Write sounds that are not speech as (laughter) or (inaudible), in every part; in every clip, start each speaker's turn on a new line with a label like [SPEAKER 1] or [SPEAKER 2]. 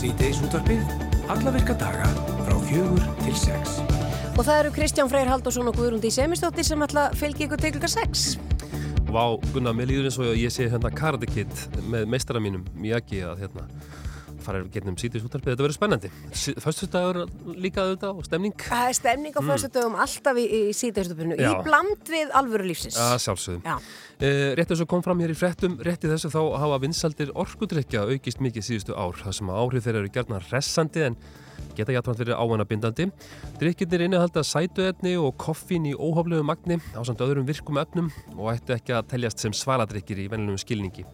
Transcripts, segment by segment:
[SPEAKER 1] Sýteis útvarfið, alla virka daga frá fjögur til sex.
[SPEAKER 2] Og það eru Kristján Freyr Haldursson og Guðrundi Semistóttir sem ætla að fylgja ykkur til klukka 6.
[SPEAKER 3] Vá, Gunnar, mér líður eins og ég sé hérna Karate Kid með meistara mínum, Miyagi, að hérna fara getnum sítis útarpið, þetta verður spennandi. Föstu dagur líka auðvitað og stemning.
[SPEAKER 2] Það er stemning á mm. föstu dagum alltaf í, í sítis útarpinu, í bland við alvöru lífsins.
[SPEAKER 3] Já, sjálfsögum eh, Rétt eins og kom fram hér í frettum, rétt í þessu þá hafa vinsaldir orkudrykja aukist mikið síðustu ár, það sem áhrif þeirra eru gerðna resandi en geta hjáttvæmt verið áhannabindandi Drykkirnir innihalda sætuefni og koffín í óhaflegu magni á samt öðrum virkum efnum og ættu ekki að teljast sem svaladrykkir í vennilegum skilningi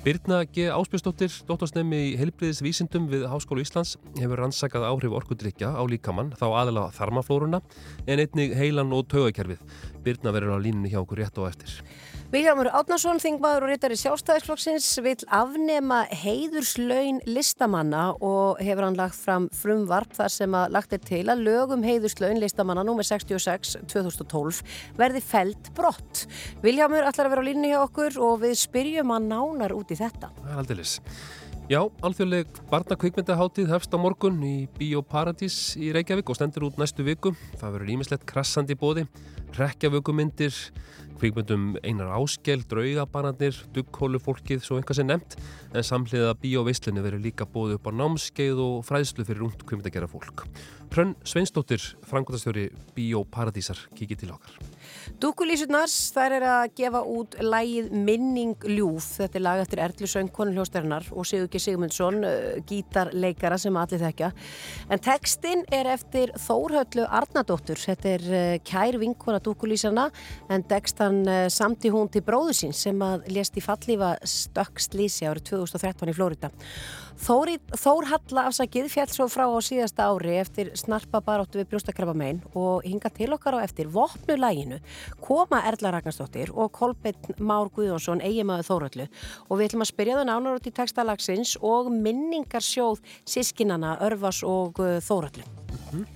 [SPEAKER 3] Birna G. Áspjöstóttir, dóttorsnefni í heilbriðisvísindum við Háskólu Íslands, hefur rannsakað áhrif orkudrykja á líkamann, þá aðalega þarmaflórunna, en einnig heilan og taugakerfið. Birna verður á línunni hjá okkur rétt og eftir.
[SPEAKER 2] Viljámur Átnarsson, þingmaður og rittari sjálfstæðisflokksins, vil afnema heiðurslaun listamanna og hefur hann lagt fram frumvarp þar sem að lagt er til að lögum heiðurslaun listamanna nr. 66-2012 verði felt brott. Viljámur ætlar að vera á línni hjá okkur og við spyrjum að nánar út í þetta.
[SPEAKER 3] Það er aldrei lis. Já, alþjóðleg barnakvikmyndaháttíð hefst á morgun í Bíóparadís í Reykjavík og stendur út næstu viku. Það verður ímislegt krassandi bóði, rekjavökumyndir, kvikmyndum einar áskell, draugabanarnir, dugghólufólkið, svo einhvað sem nefnt, en samhliða bíóveislinni verður líka bóð upp á námskeið og fræðslu fyrir rúnt kvikmyndagera fólk. Hrönn Sveinsdóttir, frangotastjóri Bíóparadísar, kikið til okkar.
[SPEAKER 2] Dúkulísurnars, þær er að gefa út lægið Minning Ljúf, þetta er lag eftir Erlu Söng, konuljóstarinnar og Sigurki Sigmundsson, uh, gítarleikara sem allir þekkja. En textin er eftir Þórhöllu Arnadóttur, þetta er uh, kær vinkona dúkulísarna, en textan uh, samti hún til bróðu sín sem að lést í fallífa stökkslísi árið 2013 í Flórida. Þóri, Þór Halla afsakið fjall svo frá á síðasta ári eftir snarpa baróttu við brjóstakrabba megin og hinga til okkar á eftir vopnulæginu koma Erla Ragnarsdóttir og Kolbjörn Már Guðjónsson eigimaðu Þórallu og við ætlum að spyrja það nánar út í textalagsins og minningarsjóð sískinana Örvas og uh, Þórallu. Mm -hmm.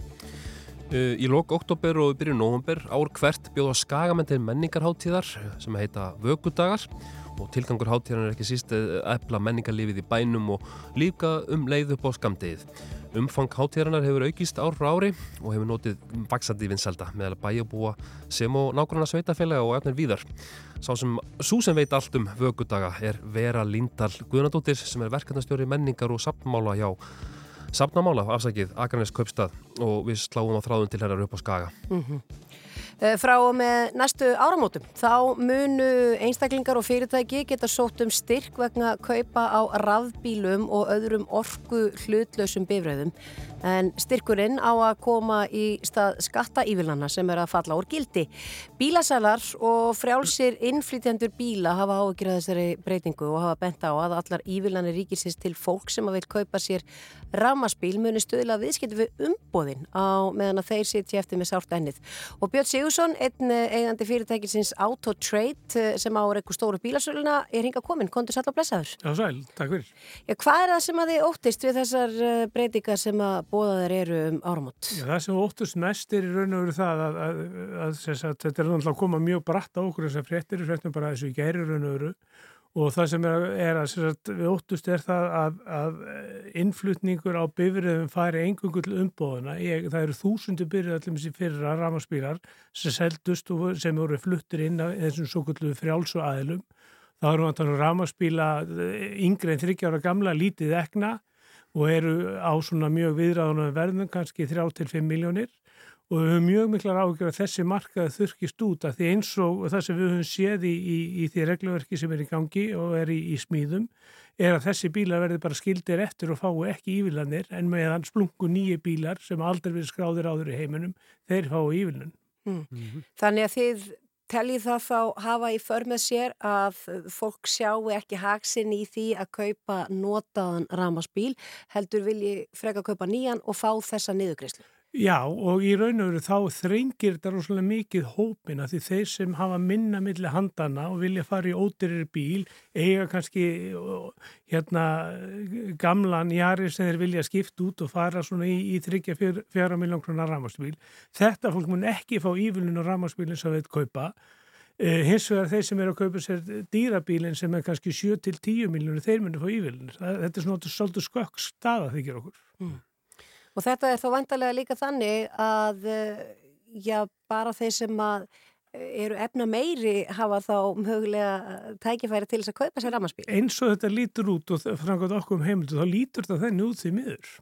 [SPEAKER 3] uh, í lok oktober og byrju november ár hvert bjóða skagamentir menningarháttíðar sem heita Vöggudagar og tilgangur háttíðan er ekki síst að efla menningarlífið í bænum og líka um leið upp á skamdegið. Umfang háttíðanar hefur aukist ár frá ári og hefur notið vaksandi vinselda meðal bæjabúa sem og nákvæmlega sveitafélaga og efnir víðar. Sá sem, svo sem veit allt um vöggudaga er Vera Lindahl Guðnadóttir sem er verkefnastjóri menningar og sapnmála hjá Sapnamála, afsækið, Akarnes Kaupstað og við sláum á þráðun til herrar upp á Skaga. Mm -hmm.
[SPEAKER 2] Eh, frá með næstu áramótum. Þá munu einstaklingar og fyrirtæki geta sótt um styrk vegna kaupa á rafbílum og öðrum orgu hlutlausum bifröðum. En styrkurinn á að koma í stað skattaívilana sem er að falla úr gildi. Bílasalar og frjálsir innflytjandur bíla hafa ágjörða þessari breytingu og hafa bent á að allar ívillanir ríkisins til fólk sem að vil kaupa sér ramaspíl muni stöðla viðskiptu við umbóðin á meðan að þeir sitja eftir með sárt ennið. Og Björn Sigursson, einn eigandi fyrirtækisins Autotrade eh, sem á eitthvað stóru bílasöluna er hinga komin. Kondur sæl og blessaður.
[SPEAKER 4] Já sæl, takk fyrir.
[SPEAKER 2] Já, hvað er það sem að þið óttist við þessar eh, breytingar sem að bóðaðar eru um áramót?
[SPEAKER 4] Já, það sem óttist mest er í raun og veru það að, að, að, að þetta er náttúrulega að koma mjög bratt á okkur þessar fréttir, fréttum bara þessu gæri raun og veru og það sem er, er að sagt, við óttust er það að, að innflutningur á bifriðum fari engungu til umbóðuna. Ég, það eru þúsundu byrjið allir sér fyrir að ramaspílar sem seldust og sem voru fluttir inn af þessum svo kullu frjálsu aðilum. Það eru ramaspíla yngre en þryggjára gamla lítið ekna og eru á svona mjög viðræðunum verðum kannski 3-5 miljónir og við höfum mjög miklar ágjör að þessi markaði þurkist út að því eins og það sem við höfum séð í, í, í því regluverki sem er í gangi og er í, í smíðum er að þessi bílar verði bara skildir eftir og fái ekki ívillanir en meðan splungu nýju bílar sem aldrei verið skráðir áður í heiminum, þeir fái ívillan. Mm.
[SPEAKER 2] Mm -hmm. Þannig að þið teljið það þá hafa í för með sér að fólk sjáu ekki haksinn í því að kaupa notaðan ramaspíl heldur vilji freka að kaupa nýjan og fá þessa niðugrislu?
[SPEAKER 4] Já og í raun og veru þá þrengir þetta rosalega mikið hópina því þeir sem hafa minna millir handana og vilja fara í ódyrir bíl eiga kannski hérna gamlan jari sem þeir vilja skipta út og fara svona í, í 34 miljón krónar rammarspíl. Þetta fólk mun ekki fá ívilinu rammarspílinn sem við kaupa Uh, hins vegar þeir sem eru að kaupa sér dýrabílinn sem er kannski 7-10 miljónir, þeir myndir fá ívillinir. Þetta er svona svolítið skökk staða þykir okkur. Mm.
[SPEAKER 2] Og þetta er þá vantarlega líka þannig að já, bara þeir sem að eru efna meiri hafa þá mögulega tækifæri til þess að kaupa sér ramaspíl.
[SPEAKER 4] Eins og þetta lítur út og framkvæmt okkur um heimildu, þá lítur þetta þenni út því miður.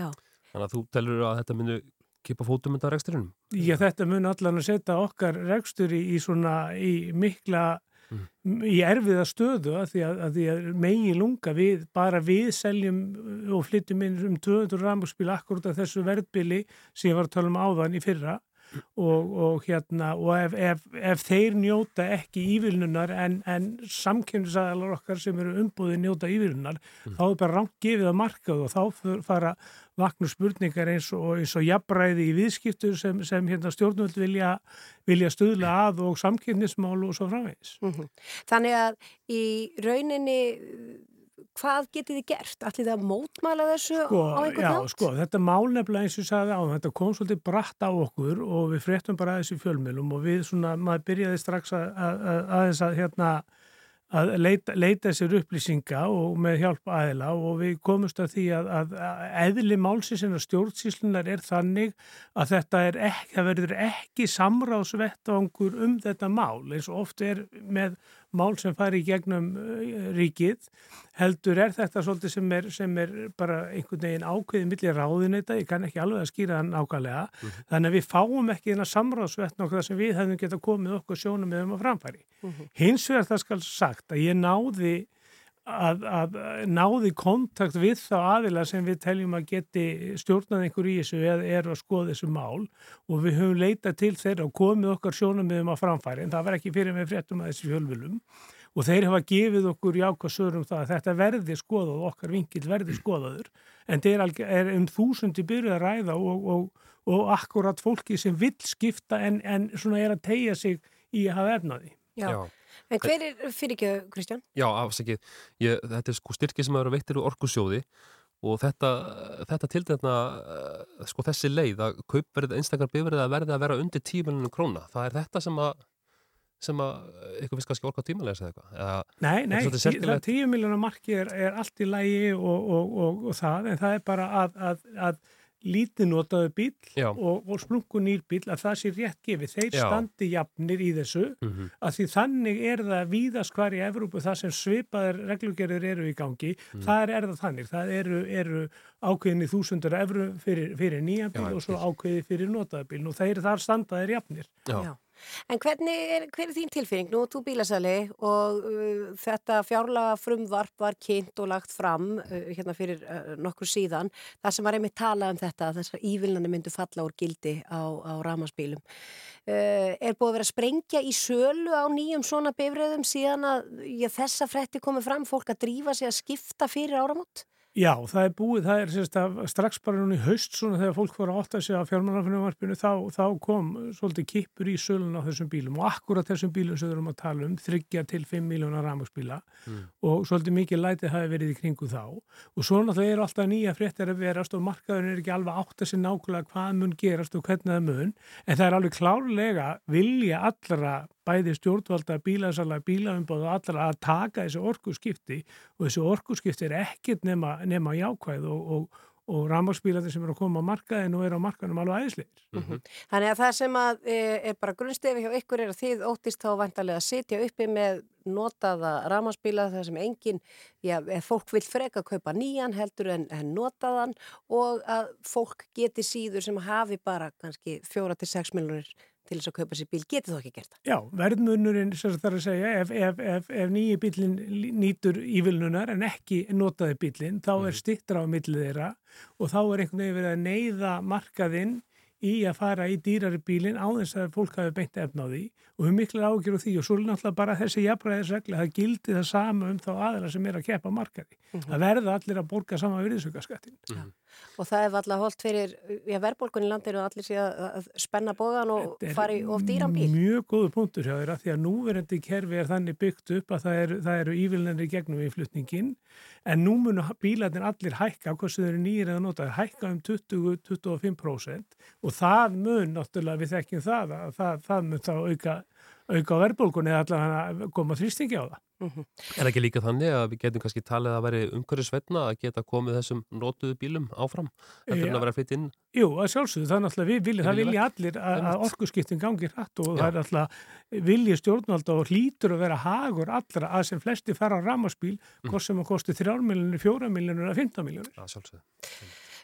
[SPEAKER 3] Já. Þannig að þú telur að þetta myndu kipa fótum undan reksturinum?
[SPEAKER 4] Já, þetta mun allan að setja okkar rekstur í, í svona, í mikla mm. í erfiða stöðu að því að, að, því að megi lunga við, bara við seljum og flyttum inn um 200 ramaspíl akkurat af þessu verðbili sem ég var að tala um áðan í fyrra og, og hérna og ef, ef, ef þeir njóta ekki ívilnunar en, en samkynnsæðalar okkar sem eru umbúðið njóta ívilnunar mm. þá er bara rangt gefið að markað og þá fara vaknu spurningar eins og, eins og jafnræði í viðskiptur sem, sem hérna, stjórnvöld vilja, vilja stöðla að og samkynnismál og svo framvegis.
[SPEAKER 2] Mm -hmm. Þannig að í rauninni hvað getið þið gert? Ætlið þið að mótmæla þessu
[SPEAKER 4] sko,
[SPEAKER 2] á einhvern nátt?
[SPEAKER 4] Já, sko, þetta málnefnilega eins og sagði á þetta kom svolítið bratt á okkur og við fréttum bara að þessu fjölmjölum og við svona, maður byrjaði strax að, að, að að hérna að leita, leita sér upplýsinga og með hjálp aðila og við komumst að því að, eðli málsins en að stjórnsíslunar er þannig að þetta er ekki, það verður ekki samráðsvettvangur um þetta mál eins og oft er með mál sem fari í gegnum uh, ríkið heldur er þetta svolítið sem er, sem er bara einhvern veginn ákveðið millir ráðinita, ég kann ekki alveg að skýra það nákvæmlega, mm -hmm. þannig að við fáum ekki þennan samráðsvetn okkur sem við hefðum geta komið okkur sjónum með um að framfæri. Mm -hmm. Hins vegar það skal sagt að ég náði að, að náði kontakt við þá aðila sem við teljum að geti stjórnað einhver í þessu eða eru að skoða þessu mál og við höfum leitað til þeirra og komið okkar sjónamiðum að framfæri en það var ekki fyrir með fréttum að þessi fjölvölum og þeir hafa gefið okkur jákvæðsörum það að þetta verði skoðað og okkar vingil verði skoðaður en er, er um þúsundi byrjuð að ræða og, og, og akkurat fólki sem vil skipta en, en svona er að tegja sig í að hafa efnaði.
[SPEAKER 2] Já. Já. En hver er fyrir ekki, Kristján?
[SPEAKER 3] Já, afsakið, þetta er sko styrki sem eru veittir úr orkusjóði og þetta, þetta til þetta, eh, sko þessi leið að kaupverðið einstakar bifrið að verði að vera undir 10 miljonum króna, það er þetta sem að sem að eitthvað finnst kannski orka tímalega eða eitthvað.
[SPEAKER 4] Nei, nei, það 10 miljonar marki er, er allt í lægi og, og, og, og það, en það er bara að, að, að lítið notaðu bíl og, og splungu nýr bíl að það sé rétt gefið. Þeir Já. standi jafnir í þessu mm -hmm. að því þannig er það víðast hvar í Evrópu það sem svipaðar reglugerður eru í gangi. Mm. Það er það þannig. Það eru, eru ákveðinni þúsundur evru fyrir, fyrir nýja bíl Já, og svo ákveði fyrir notaðu bíl. Nú þeir þar standaðir jafnir.
[SPEAKER 2] Já. En hvernig er, hver er þín tilfinning? Nú þú bílasæli og uh, þetta fjárlaga frumvarp var kynnt og lagt fram uh, hérna fyrir uh, nokkur síðan. Það sem var einmitt talað um þetta, þessar ívilnandi myndu falla úr gildi á, á ramaspílum. Uh, er búið að vera að sprengja í sölu á nýjum svona bifræðum síðan að já, þessa fretti komið fram, fólk að drífa sig að skipta fyrir áramót?
[SPEAKER 4] Já, það er búið, það er sérst strax bara núna í haust svona þegar fólk voru að átta sig á fjármannarfinnumarfinu þá, þá kom svolítið kipur í sölun á þessum bílum og akkurat þessum bílum sem við erum að tala um, þryggja til 5 miljónar rámagsbíla mm. og svolítið mikið lætið hafi verið í kringu þá og svo náttúrulega eru alltaf nýja fréttir að verast og markaðurinn er ekki alveg átt að sé nákvæmlega hvað mun gerast og hvernig það mun en það er alveg klárlega vilja allra bæði stjórnvalda, bílasala, bílaumbáð og allra að taka þessu orkuskipti og þessu orkuskipti er ekkit nema, nema jákvæð og, og, og rámarspílandi sem eru að koma á markaðin og eru á markaðinum alveg aðeinsleir. Mm -hmm.
[SPEAKER 2] Þannig að það sem að e, er bara grunnstefi hjá ykkur er að þið óttist þá vantarlega að sitja uppi með notaða rámarspíla þar sem enginn, já, fólk vil freka að kaupa nýjan heldur en, en notaðan og að fólk geti síður sem hafi bara kannski fjóra til sex miljonir til þess að kaupa sér bíl, getur þú ekki gert það?
[SPEAKER 4] Já, verðmunurinn, sem það er að segja, ef, ef, ef, ef nýji bílinn nýtur ívilnunar en ekki notaði bílinn, þá er mhm. stittra á millið þeirra og þá er einhvern veginn verið að neyða markaðinn í að fara í dýrari bílinn á þess að fólk hafi beint efna á því og við miklar ágjör á því og svo er náttúrulega bara þessi jafnræðisregla það gildi það sama um þá aðra sem er að kepa markaði. Mm -hmm. Það verða allir að borga sama virðisökkaskattin. Mm -hmm.
[SPEAKER 2] Og það er alltaf holdt fyrir, já verðbólkunni landir og allir sé að spenna bóðan og fari of dýran bíl.
[SPEAKER 4] Mjög góðu punktur hjá þér að því að núverandi kerfi er þannig byggt upp að það eru, eru ívilnendir gegnum í flutningin en nú munu bílarnir allir hækka, sem þeir eru nýjir eða notað, hækka um 20-25% og það mun náttúrulega við þekkjum það að það, það mun þá auka auka á verðbólkunni eða allavega að koma þrýstingi á það.
[SPEAKER 3] Er ekki líka þannig að við getum kannski talið að veri umhverjusvetna að geta komið þessum nótuðu bílum áfram eftir
[SPEAKER 4] Já.
[SPEAKER 3] að vera flytt inn?
[SPEAKER 4] Jú, að sjálfsögðu, það er náttúrulega, við viljum, það vilja allir að, að
[SPEAKER 3] Einmitt.
[SPEAKER 4] orkuskiptin gangi hratt og
[SPEAKER 3] Já.
[SPEAKER 4] það er náttúrulega vilji stjórnvalda og hlýtur að vera hagur allra að sem flesti fara á ramaspíl,
[SPEAKER 3] Mm.
[SPEAKER 4] hvort sem að kosti 3 miljonir, 4 miljonir eða 15 miljonir.
[SPEAKER 3] Það sjálfsögðu.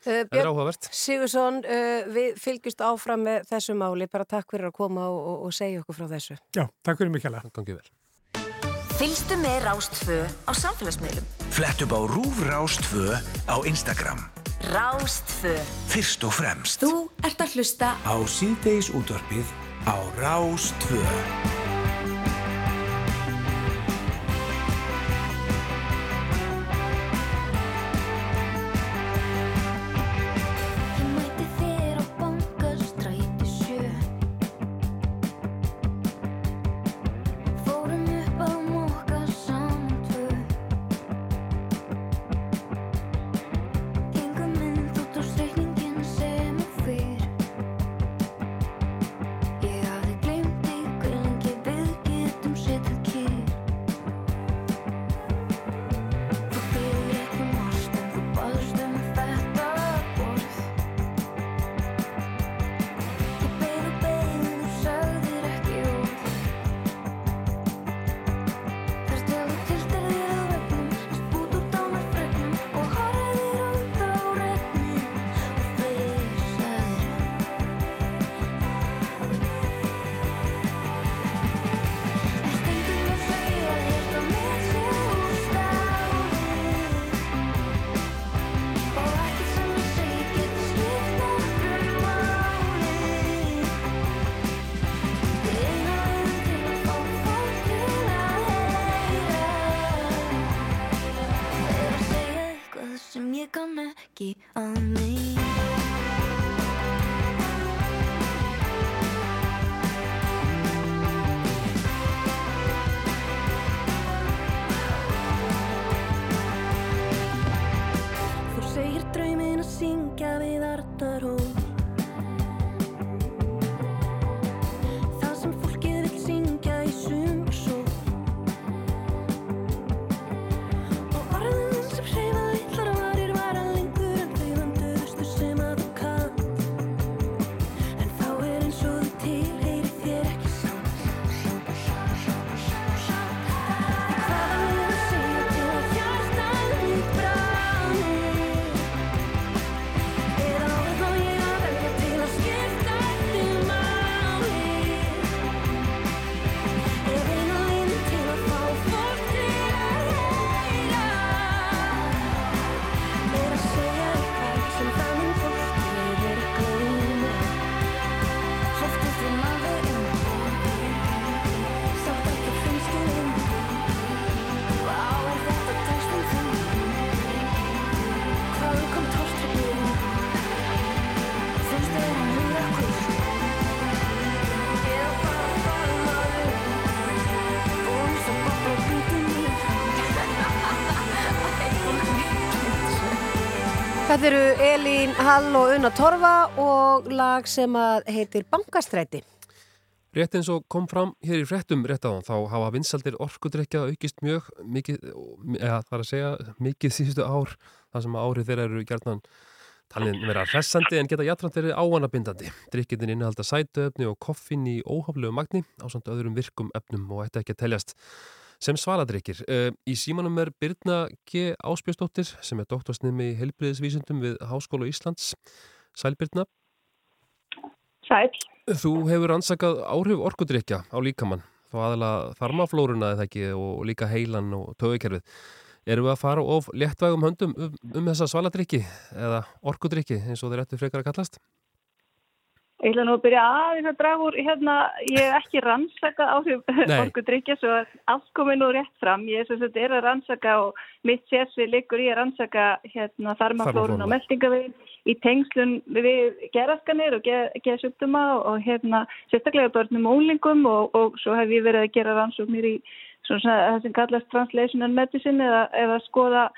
[SPEAKER 2] Uh,
[SPEAKER 3] Það er
[SPEAKER 2] Björn
[SPEAKER 3] áhugavert.
[SPEAKER 2] Sigursson, uh, við fylgjumst áfram með þessu máli, bara takk fyrir að koma og, og, og segja okkur frá þessu.
[SPEAKER 4] Já, takk fyrir mikilvægt.
[SPEAKER 3] Það gangi vel.
[SPEAKER 5] Fylgstu með Rástfö á samfélagsmiðlum.
[SPEAKER 1] Flett upp á Rúf Rás 2 á Instagram.
[SPEAKER 5] Rástfö.
[SPEAKER 1] Fyrst og fremst
[SPEAKER 5] Þú ert að hlusta
[SPEAKER 1] á síðdeis útvarpið á Rás
[SPEAKER 6] Þetta
[SPEAKER 2] eru Elín Hall og Una Torfa og lag sem heitir Bankastræti.
[SPEAKER 3] Rétt eins og kom fram hér í fréttum rétt á þá hafa vinsaldir orkudrykja aukist mjög mikið, eða það er að segja mikið síðustu ár, þar sem árið þeirra eru gjarnan talin vera hressandi en geta jætrand verið áanabindandi. Drykkinnin innihalda sætuefni og koffin í óhaflegu magni á samt öðrum virkum efnum og ætti ekki að teljast sem svaladrykkir. Uh, í símanum er Birna G. Áspjöstóttir sem er doktorsnimi í heilbriðisvísundum við Háskóla Íslands. Sæl Birna.
[SPEAKER 7] Sæl.
[SPEAKER 3] Þú hefur ansakað áhrif orkudrykja á líkamann, þá aðalega þarmaflóruna eða ekki og líka heilan og tögukerfið. Erum við að fara of léttvægum höndum um, um þessa svaladrykki eða orkudrykki eins og þeir ættu frekar að kallast?
[SPEAKER 7] Ég ætla nú að byrja aðeins að draga úr, hérna, ég hef ekki rannsaka áhrif
[SPEAKER 3] Nei. (laughs)
[SPEAKER 7] orkudryggja svo að allt komið nú rétt fram. Ég er sem sagt er að rannsaka og mitt sérsvið liggur í að rannsaka hérna þarmaflórun og meltingavegin í tengslun við geraskanir og geðsjúkduma og, og hérna sérstaklega börnum og úlingum og, og svo hef ég verið að gera rannsóknir í svona það sem kallast translational medicine eða, eða skoða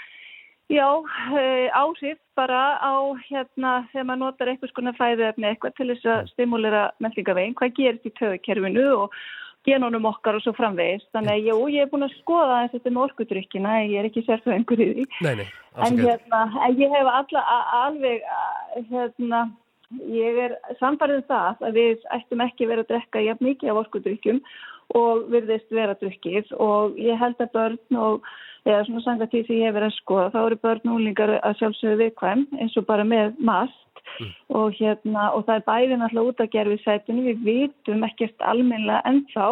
[SPEAKER 7] Já, eh, áhrif bara á hérna þegar maður notar einhvers konar fæðuefni eitthvað til þess að stimulera meltingavegin, hvað gerist í töðukerfinu og genónum okkar og svo framvegist. Þannig að jú, ég er búin að skoða þetta með orkudrykkina, ég er ekki sérfræðingur í því.
[SPEAKER 3] Nei, nei,
[SPEAKER 7] En hérna, en ég hef alla, alveg, hérna, ég er samfarið um það að við ættum ekki vera að drekka jafn mikið af orkudrykkjum og virðist vera drykkið og ég held að börn og eða svona sanga því sem ég hef verið að skoða, þá eru börn og úlingar að sjálfsögðu viðkvæm eins og bara með mast. Og hérna og það er bæði náttúrulega út af gerfisætinu, við vitum ekkert almennilega ennþá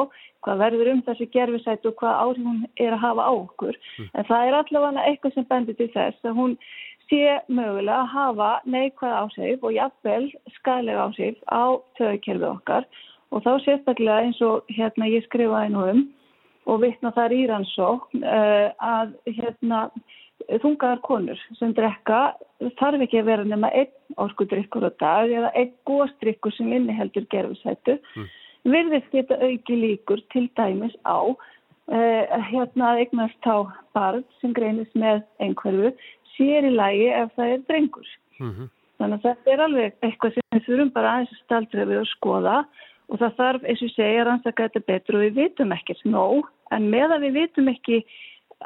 [SPEAKER 7] hvað verður um þessi gerfisætu og hvað áhrif hún er að hafa á okkur. En það er allavega eitthvað sem bendir til þess að hún sé mögulega að hafa neikvæð áhrif og jafnvel skæðlega áhrif á töðukerfið okkar. Og þá sérstaklega eins og hérna ég skrifaði nú um og vitna þar í rannsókn uh, að hérna þungaðar konur sem drekka þarf ekki að vera nema einn orkudrykkur á dag eða einn góðstrykkur sem inniheldur gerfisættu virðist geta auki líkur til dæmis á uh, hérna að eignast þá barn sem greinist með einhverfu sér í lagi ef það er drengur.
[SPEAKER 3] Mhm.
[SPEAKER 7] Þannig að þetta er alveg eitthvað sem við þurfum bara aðeins að staldra við og skoða og það þarf, eins og segja, að rannsaka þetta betur og við vitum ekkert nóg en meðan við vitum ekki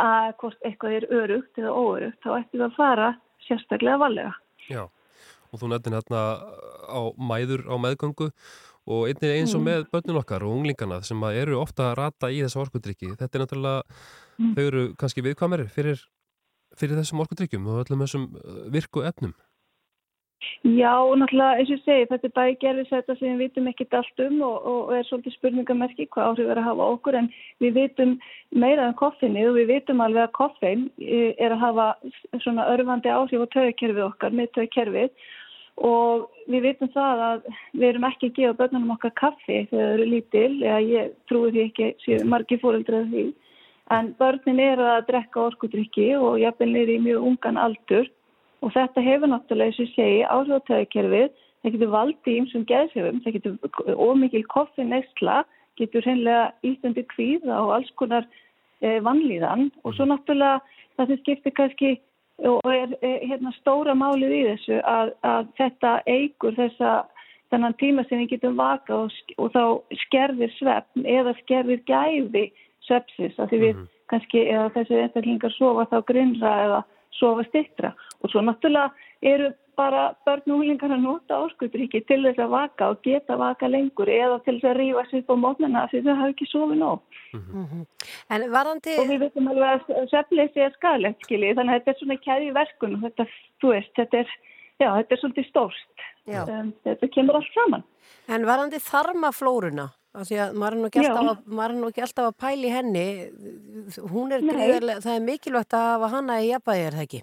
[SPEAKER 7] að hvort eitthvað er örugt eða óörugt þá ættum við að fara sérstaklega valega.
[SPEAKER 3] Já, og þú nefnir hérna á mæður á meðgöngu og einnig eins og með börnun okkar og unglingana sem að eru ofta að rata í þessu orkudrykki. Þetta er náttúrulega, þau eru kannski viðkvæmari fyrir, fyrir þessum orkudrykkjum og öllum þessum uh, virku efnum.
[SPEAKER 7] Já, náttúrulega, eins og ég segi, þetta er bæði gerfisæta sem við vitum ekkert allt um og, og er svolítið spurningamerki hvað áhrif er að hafa okkur en við vitum meira en koffinni og við vitum alveg að koffin eh, er að hafa svona örfandi áhrif á töðukerfið okkar, með töðukerfið og við vitum það að við erum ekki að gefa börnunum okkar kaffi þegar þau eru lítil, eða ég trúi því ekki séu margir fóreldrað því. En börnin eru að drekka orkudrykki og jafnvel er í mjög ungan aldur og þetta hefur náttúrulega, eins og segi, áhrif á töðukerfið, það getur valdið ímsum geðsefum, það getur ómikil koffi neysla, getur hreinlega ístundi kvíða og alls konar eh, vannlíðan og svo náttúrulega það sem skiptir kannski og er eh, hérna stóra málið í þessu að, að þetta eigur þessa þennan tíma sem við getum vaka og, og þá skerðir svefn eða skerðir gæði svepsis af því við kannski eða þessi einstaklingar sofa þá grinnra eða sofa stittra og svo náttúrulega eru bara börn og húlingar að nota orkudrykki til þess að vaka og geta vaka lengur eða til þess að sig upp á mótnana því þau hafa ekki sofið nóg.
[SPEAKER 2] En varðandi,
[SPEAKER 7] Og við veitum alveg að svefnleysi er skadalegt skiljið þannig að þetta er svona kæði verkun og þetta, þú veist, þetta er, já, þetta er svolítið stórt.
[SPEAKER 2] Já.
[SPEAKER 7] Um, þetta kemur allt saman.
[SPEAKER 2] en varðandi þarmaflóruna, maður er nú ekki alltaf, að, að pæla í henni, er það er mikilvægt að hafa hana í jafnvægi, er það ekki?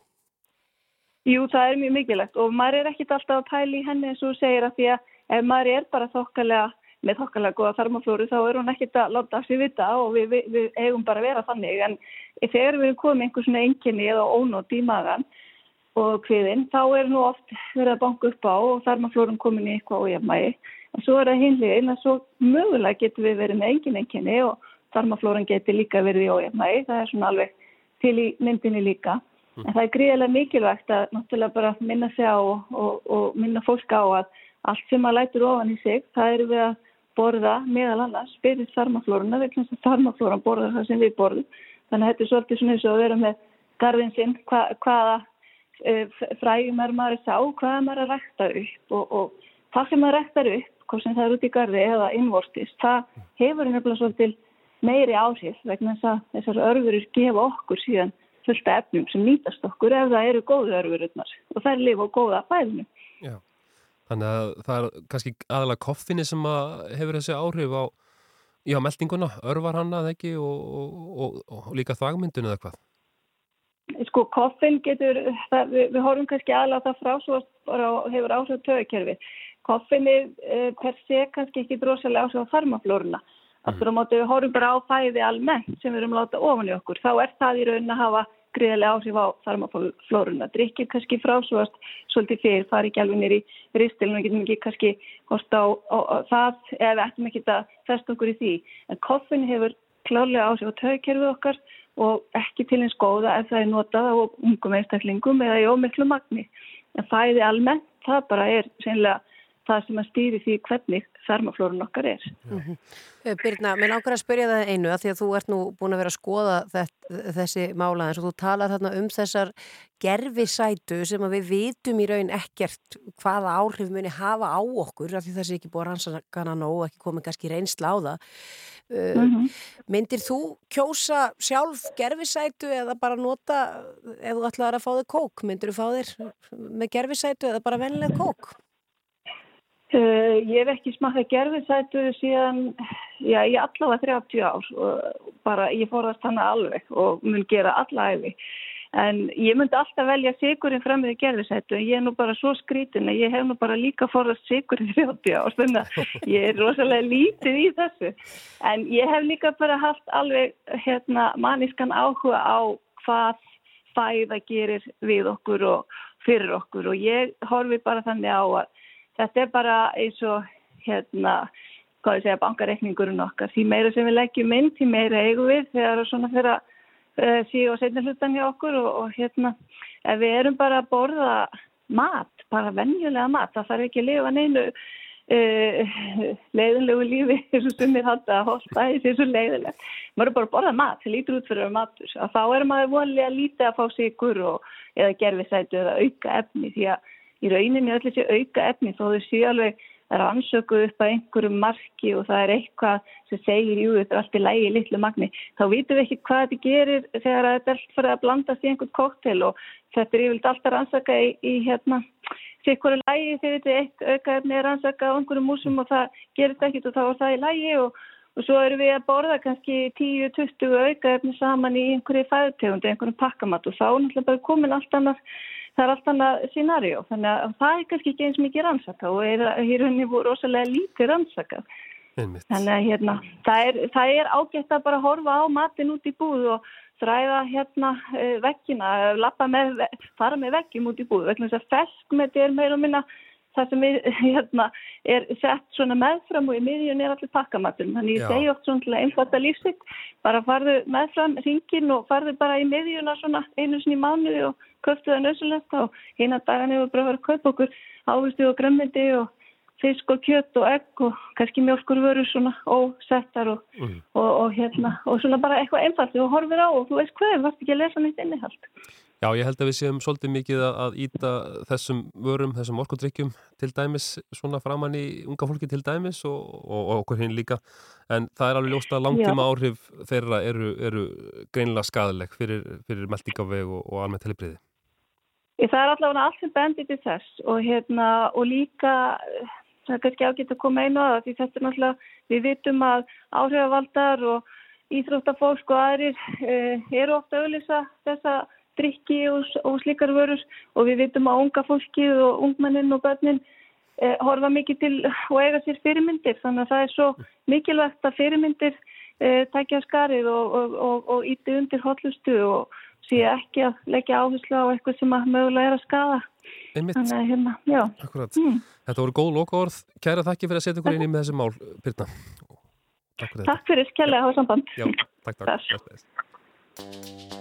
[SPEAKER 7] Jú, það er mjög mikilvægt og maður er ekkit alltaf að pæla í henni eins og segir að því að ef maður er bara þokkalega með þokkalega góða þarmaflóru þá er hún ekkit að láta sig vita og við, við, við eigum bara að vera þannig. En þegar við erum komið einhver svona enginni eða ónótt í magan og kviðin þá er nú oft verið að banka upp á og þarmaflórun komin í eitthvað ójafnmægi en svo er það hinliðin að svo mögulega getur við verið með engin enginni og þarmaflórun getur líka verið í ójafnmægi það er svona alveg til í myndinni líka. En það er gríðilega mikilvægt að náttúrulega bara minna sig á og, og, og minna fólk á að allt sem maður lætur ofan í sig, það eru við að borða meðal annars fyrir þarmaflóruna, vegna þess að þarmaflóran borðar það sem við borðum. Þannig að þetta er svolítið svona eins og að vera með garðin sinn, hva, hvaða uh, frægjum er maður að sá, hvaða maður að rækta upp og, og það sem maður ræktar upp, hvort sem það er út í garði eða innvortist, það hefur nefnilega svolítið meiri áhrif vegna þess að þessar örfurur gefa okkur síðan fullt af efnum sem nýtast okkur ef það eru góðu örfururnar og það er lifa á góða fæðinu.
[SPEAKER 3] Já, þannig að það er kannski aðalega koffinni sem að hefur þessi áhrif á, já, meldinguna, örvar hann að ekki og, og, og, og líka þvagmyndun eða hvað?
[SPEAKER 7] Sko, koffin getur, það, við, við horfum kannski aðlega það frá svo bara hefur áhrif á töðukerfi. Koffinni eh, per sé kannski ekki drosalega áhrif á farmaflóruna. Aftur á móti við horfum bara á fæði almennt sem við erum láta ofan í okkur. Þá er það í raunin að hafa greiðlega áhrif á farmaflóruna. Drikkir kannski frásvast svolítið fyrir, fari ekki alveg nýri ristilin og getum ekki kannski horft á, á, á það eða ættum ekki að festa okkur í því. En koffinni hefur klárlega áhrif á töðukerfið okkar og ekki til eins góða ef það er notað á ungum einstaklingum eða í ómiklu magni. En fæði almennt, það bara er sennilega það sem að stýri því hvernig þarmaflórun okkar er.
[SPEAKER 2] Eh, Birna, mér langar að spyrja það einu að því að þú ert nú búin að vera að skoða þett, þessi mála eins og þú talar þarna um þessar gerfisætu sem að við vitum í raun ekkert hvaða áhrif muni hafa á okkur af því sé ekki búið að rannsakana nóg ekki komið kannski reynsla á það. Uh, Myndir þú kjósa sjálf gerfisætu eða bara nota ef þú ætlaðar að fá þig kók, myndir þú fá þér með gerfisætu eða bara vennileg kók?
[SPEAKER 7] Uh, ég hef ekki smakað gerfisætu síðan, já, ég allavega 30 ár og bara ég fórast hana alveg og mun gera alla æfi. En ég myndi alltaf velja sigurinn fram með gerfisætu en ég er nú bara svo skrítin að ég hef nú bara líka forðast sigurinn 30 ár þannig að (laughs) ég er rosalega lítið í þessu. En ég hef líka bara haft alveg hérna manniskan áhuga á hvað fæða gerir við okkur og fyrir okkur og ég horfi bara þannig á að þetta er bara eins og hérna, hvað ég segja, bankareikningurinn okkar. Því meira sem við leggjum inn, því meira eigum við þegar svona að uh, síðu og setja hlutan hjá okkur og, og hérna, ef við erum bara að borða mat, bara venjulega mat, það þarf ekki að lifa neinu uh, leiðinlegu lífi og sumir halda að holta þessi svo leiðilegt. Maður er bara að borða mat, það lítur út fyrir matur. Að þá er maður vonlega lítið að fá sigur og, eða gerfisætu eða auka efni því að í rauninni öll þessi auka efni þó þau séu alveg rannsöku upp að einhverju marki og það er eitthvað sem segir, jú, þetta er allt í lægi litlu magni, þá vitum við ekki hvað þetta gerir þegar þetta er allt fyrir að blandast í einhvern koktel og þetta er yfirlega alltaf rannsaka í, í hérna sikkur lægi þegar þetta eitt auka efni er rannsaka á einhverju músum og það gerir þetta ekkit og þá er það í lægi og, og svo eru við að borða kannski 10-20 auka efni saman í einhverju fæðutegundi, einhverjum pakkamat og þá er náttúrulega bara komin allt annað það er allt annað scenarjó þannig að það er kannski ekki eins mikið rannsaka og er, í rauninni voru rosalega lítið rannsaka
[SPEAKER 3] Einmitt.
[SPEAKER 7] þannig að hérna, það, er, það er ágætt að bara horfa á matin út í búð og þræða hérna eh, veggina, lappa með, fara með veggjum út í búð vegna þess að feskmeti er meira og minna það sem er, (laughs) hérna, er sett svona meðfram og í miðjun er allir pakkamatur þannig ég segi oft svona einfalda lífsitt bara farðu meðfram ringin og farðu bara í miðjuna svona einu sinni mánuði og köftu það nöðsulegt og hérna dagan hefur bara verið að kaupa okkur ávistu og grömmindi og fisk og kjött og egg og kannski mjölkurvörur svona ósettar og,
[SPEAKER 3] Mm.
[SPEAKER 7] og, og hérna og svona bara eitthvað einfalt og horfir á og þú veist hvað, varst ekki að lesa neitt innihald.
[SPEAKER 3] Já, ég held að við séum svolítið mikið að- íta þessum vörum, þessum orkudrykkjum til dæmis svona framann í unga fólki til dæmis og, og, og okkur hinn líka en það er alveg ljóst að langtíma áhrif þeirra eru, eru greinilega skadaleg fyrir, fyrir meldingaveg og, og almennt helibriði.
[SPEAKER 7] Það er allavega allt sem bendir til þess og, hérna, og líka það er kannski ágætt að koma einu að því þetta er náttúrulega, við vitum að áhrifavaldar og íþróttafólk og aðrir eh, eru ofta að auðlýsa þessa drikki og, og slíkar vörur og við vitum að unga fólkið og ungmennin og börnin eh, horfa mikið til og eiga sér fyrirmyndir þannig að það er svo mikilvægt að fyrirmyndir eh, takja skarið og, og, og, og íti undir hotlustu og sé ekki að leggja áherslu á eitthvað sem að mögulega er að skada.
[SPEAKER 3] Einmitt,
[SPEAKER 7] Þannig að hérna, já.
[SPEAKER 3] akkurat.
[SPEAKER 7] Mm.
[SPEAKER 3] Þetta voru góð lokaorð. Kæra þakki fyrir að setja ykkur inn í með þessi mál, Birna. Takk fyrir.
[SPEAKER 7] Takk fyrir, skjælega að hafa samband.
[SPEAKER 3] Já, takk, takk.
[SPEAKER 7] Bless.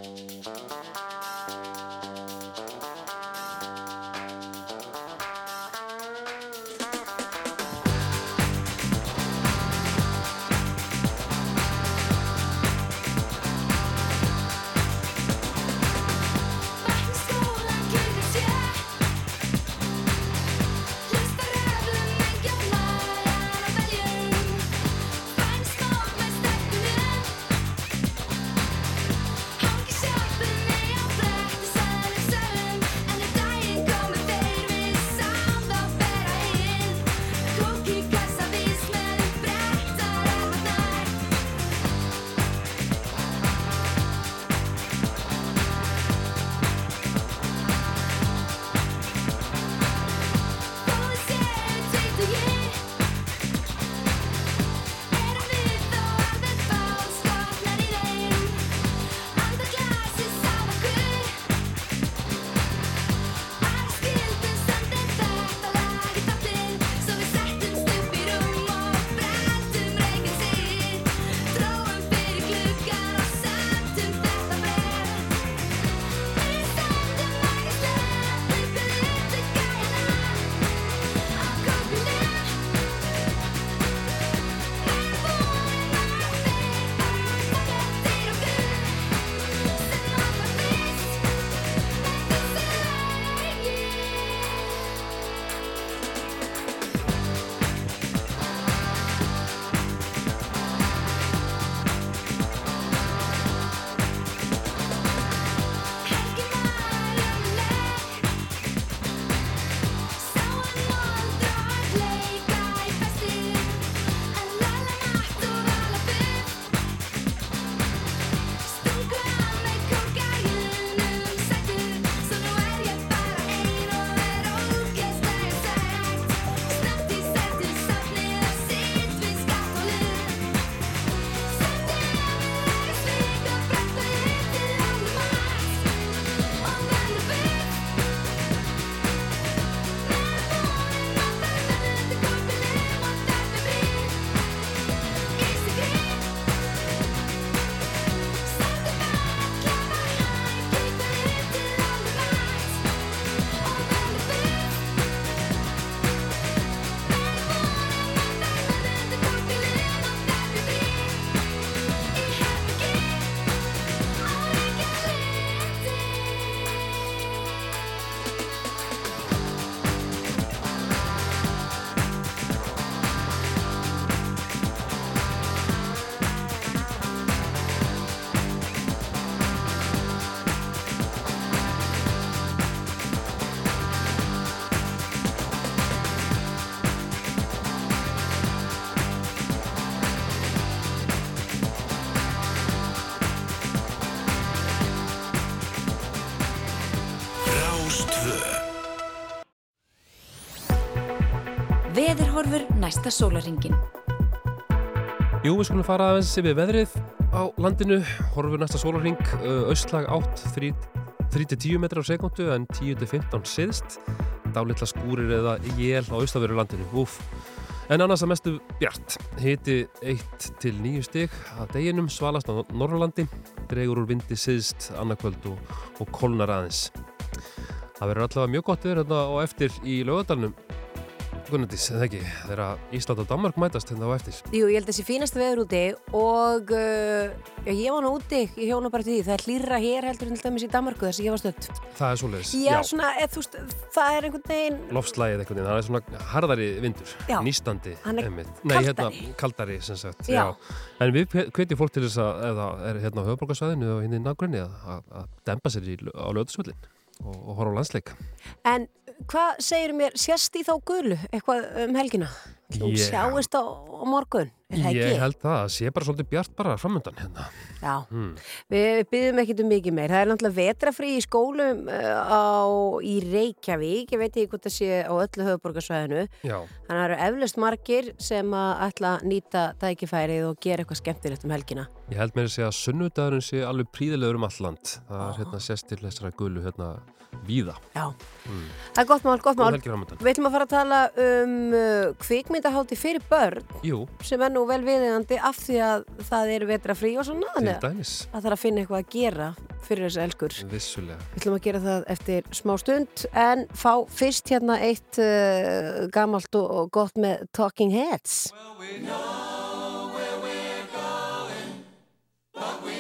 [SPEAKER 5] Veðurhorfur næsta sólaringin.
[SPEAKER 3] Jú, við skulum fara aðeins yfir veðrið á landinu, horfum næsta sólarring, austlag átt 3-10 metrar á sekundu en 10-15 siðst, dálitla skúrir eða jél á austaveru landinu, úf. En annars að mestu bjart, hiti 1-9 stig að deginum svalast á Norrlandi, dregur úr vindi siðst annarkvöld og, og kolnar aðeins. Það verður allavega mjög gott viður hérna og eftir í lögadalunum Gunnardís, eða ekki, þegar Ísland og Danmark mætast hérna á eftir.
[SPEAKER 2] Jú, ég held að þessi fínasta veður úti og uh, já, ég var nú úti, ég hjóna bara til því, það er hlýra hér heldur en til dæmis í Danmarku þess að ég var stödd.
[SPEAKER 3] Það er svoleiðis.
[SPEAKER 2] Já, svona, eð, þú veist, það er einhvern veginn,
[SPEAKER 3] Loftslægið einhvern veginn, það er svona harðari vindur,
[SPEAKER 2] Já.
[SPEAKER 3] nýstandi.
[SPEAKER 2] Hann er
[SPEAKER 3] einmitt.
[SPEAKER 2] kaldari.
[SPEAKER 3] Nei, hérna, kaldari sem sagt,
[SPEAKER 2] Já.
[SPEAKER 3] En við hvetjum fólk til þess að, eða er hérna á höfuborgarsvæðinu og hérna í nágrunni að, að, að dempa sér í, á löðusvöllin og, og horfa á landsleik.
[SPEAKER 2] en hvað segir mér, sérst í þá gulu eitthvað um helgina? Þú
[SPEAKER 3] Ég-
[SPEAKER 2] sjáist á, á morgun, er það
[SPEAKER 3] Ég
[SPEAKER 2] ekki?
[SPEAKER 3] held það, það sé bara svolítið bjart bara framöndan hérna.
[SPEAKER 2] Já,
[SPEAKER 3] Hmm.
[SPEAKER 2] við, byggjum ekkert um mikið meir. Það er náttúrulega vetrafrí í skólum uh, á, í Reykjavík, ég veit ekki hvort það sé á öllu höfuborgarsvæðinu.
[SPEAKER 3] Já,
[SPEAKER 2] Þannig að það eru eflaust margir sem að ætla að nýta tækifærið og gera eitthvað skemmtilegt um helgina.
[SPEAKER 3] ég held mér að segja að sunnudagurinn sé alveg príðilegur um all land. Það er hérna sérst til þessara gulu hérna víða.
[SPEAKER 2] Já, það er gott mál, gott mál.
[SPEAKER 3] helgi framöndan.
[SPEAKER 2] Við ætlum að fara að tala um uh, kvikmyndahátti fyrir börn
[SPEAKER 3] Jú,
[SPEAKER 2] sem er nú vel viðeigandi af því að það eru vetrafrí og svona. að það þarf að finna eitthvað að gera fyrir þessu elskur.
[SPEAKER 3] vissulega.
[SPEAKER 2] Við ætlum að gera það eftir smá stund en fá fyrst hérna eitt uh, gamalt og, og gott með Talking Heads.
[SPEAKER 8] We're on the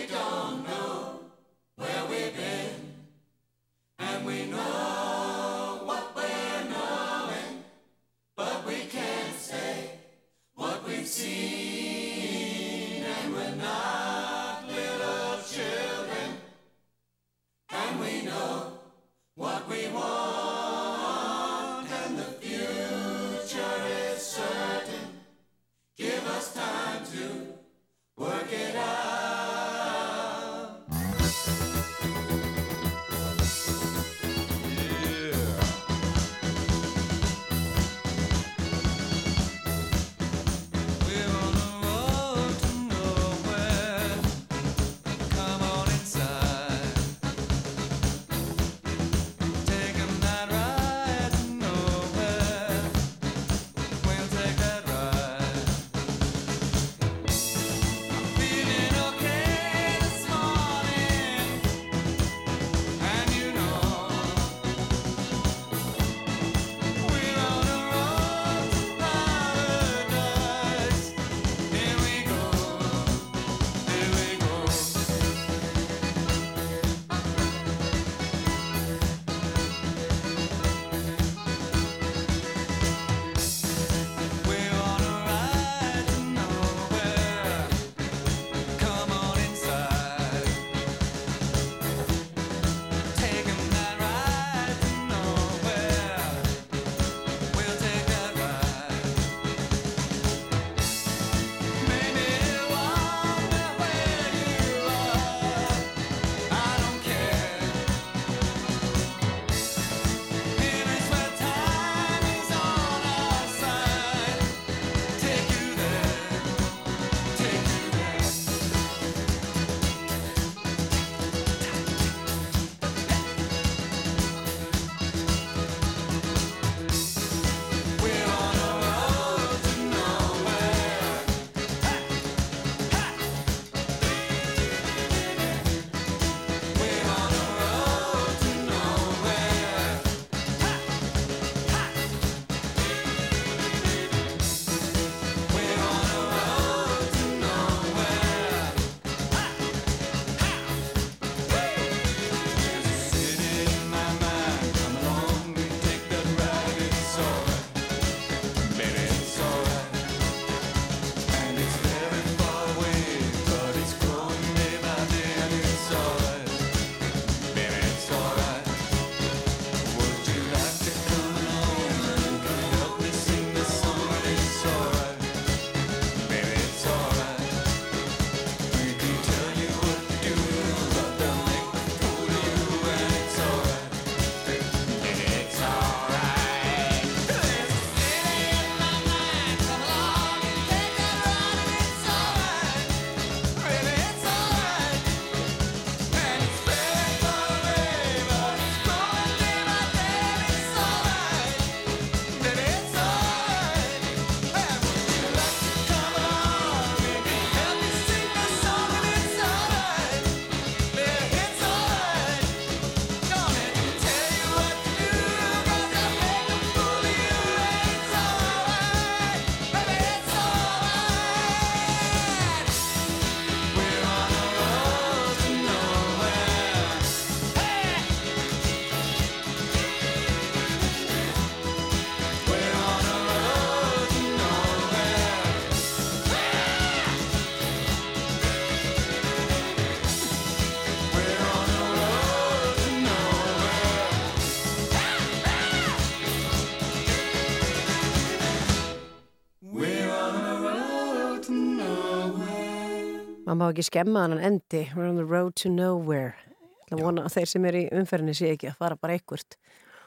[SPEAKER 8] road to nowhere.
[SPEAKER 2] Maður má ekki skemma hann endi. We're on the road to nowhere. Það vona að þeir sem eru í umferðinni sé ekki að fara bara ekkert.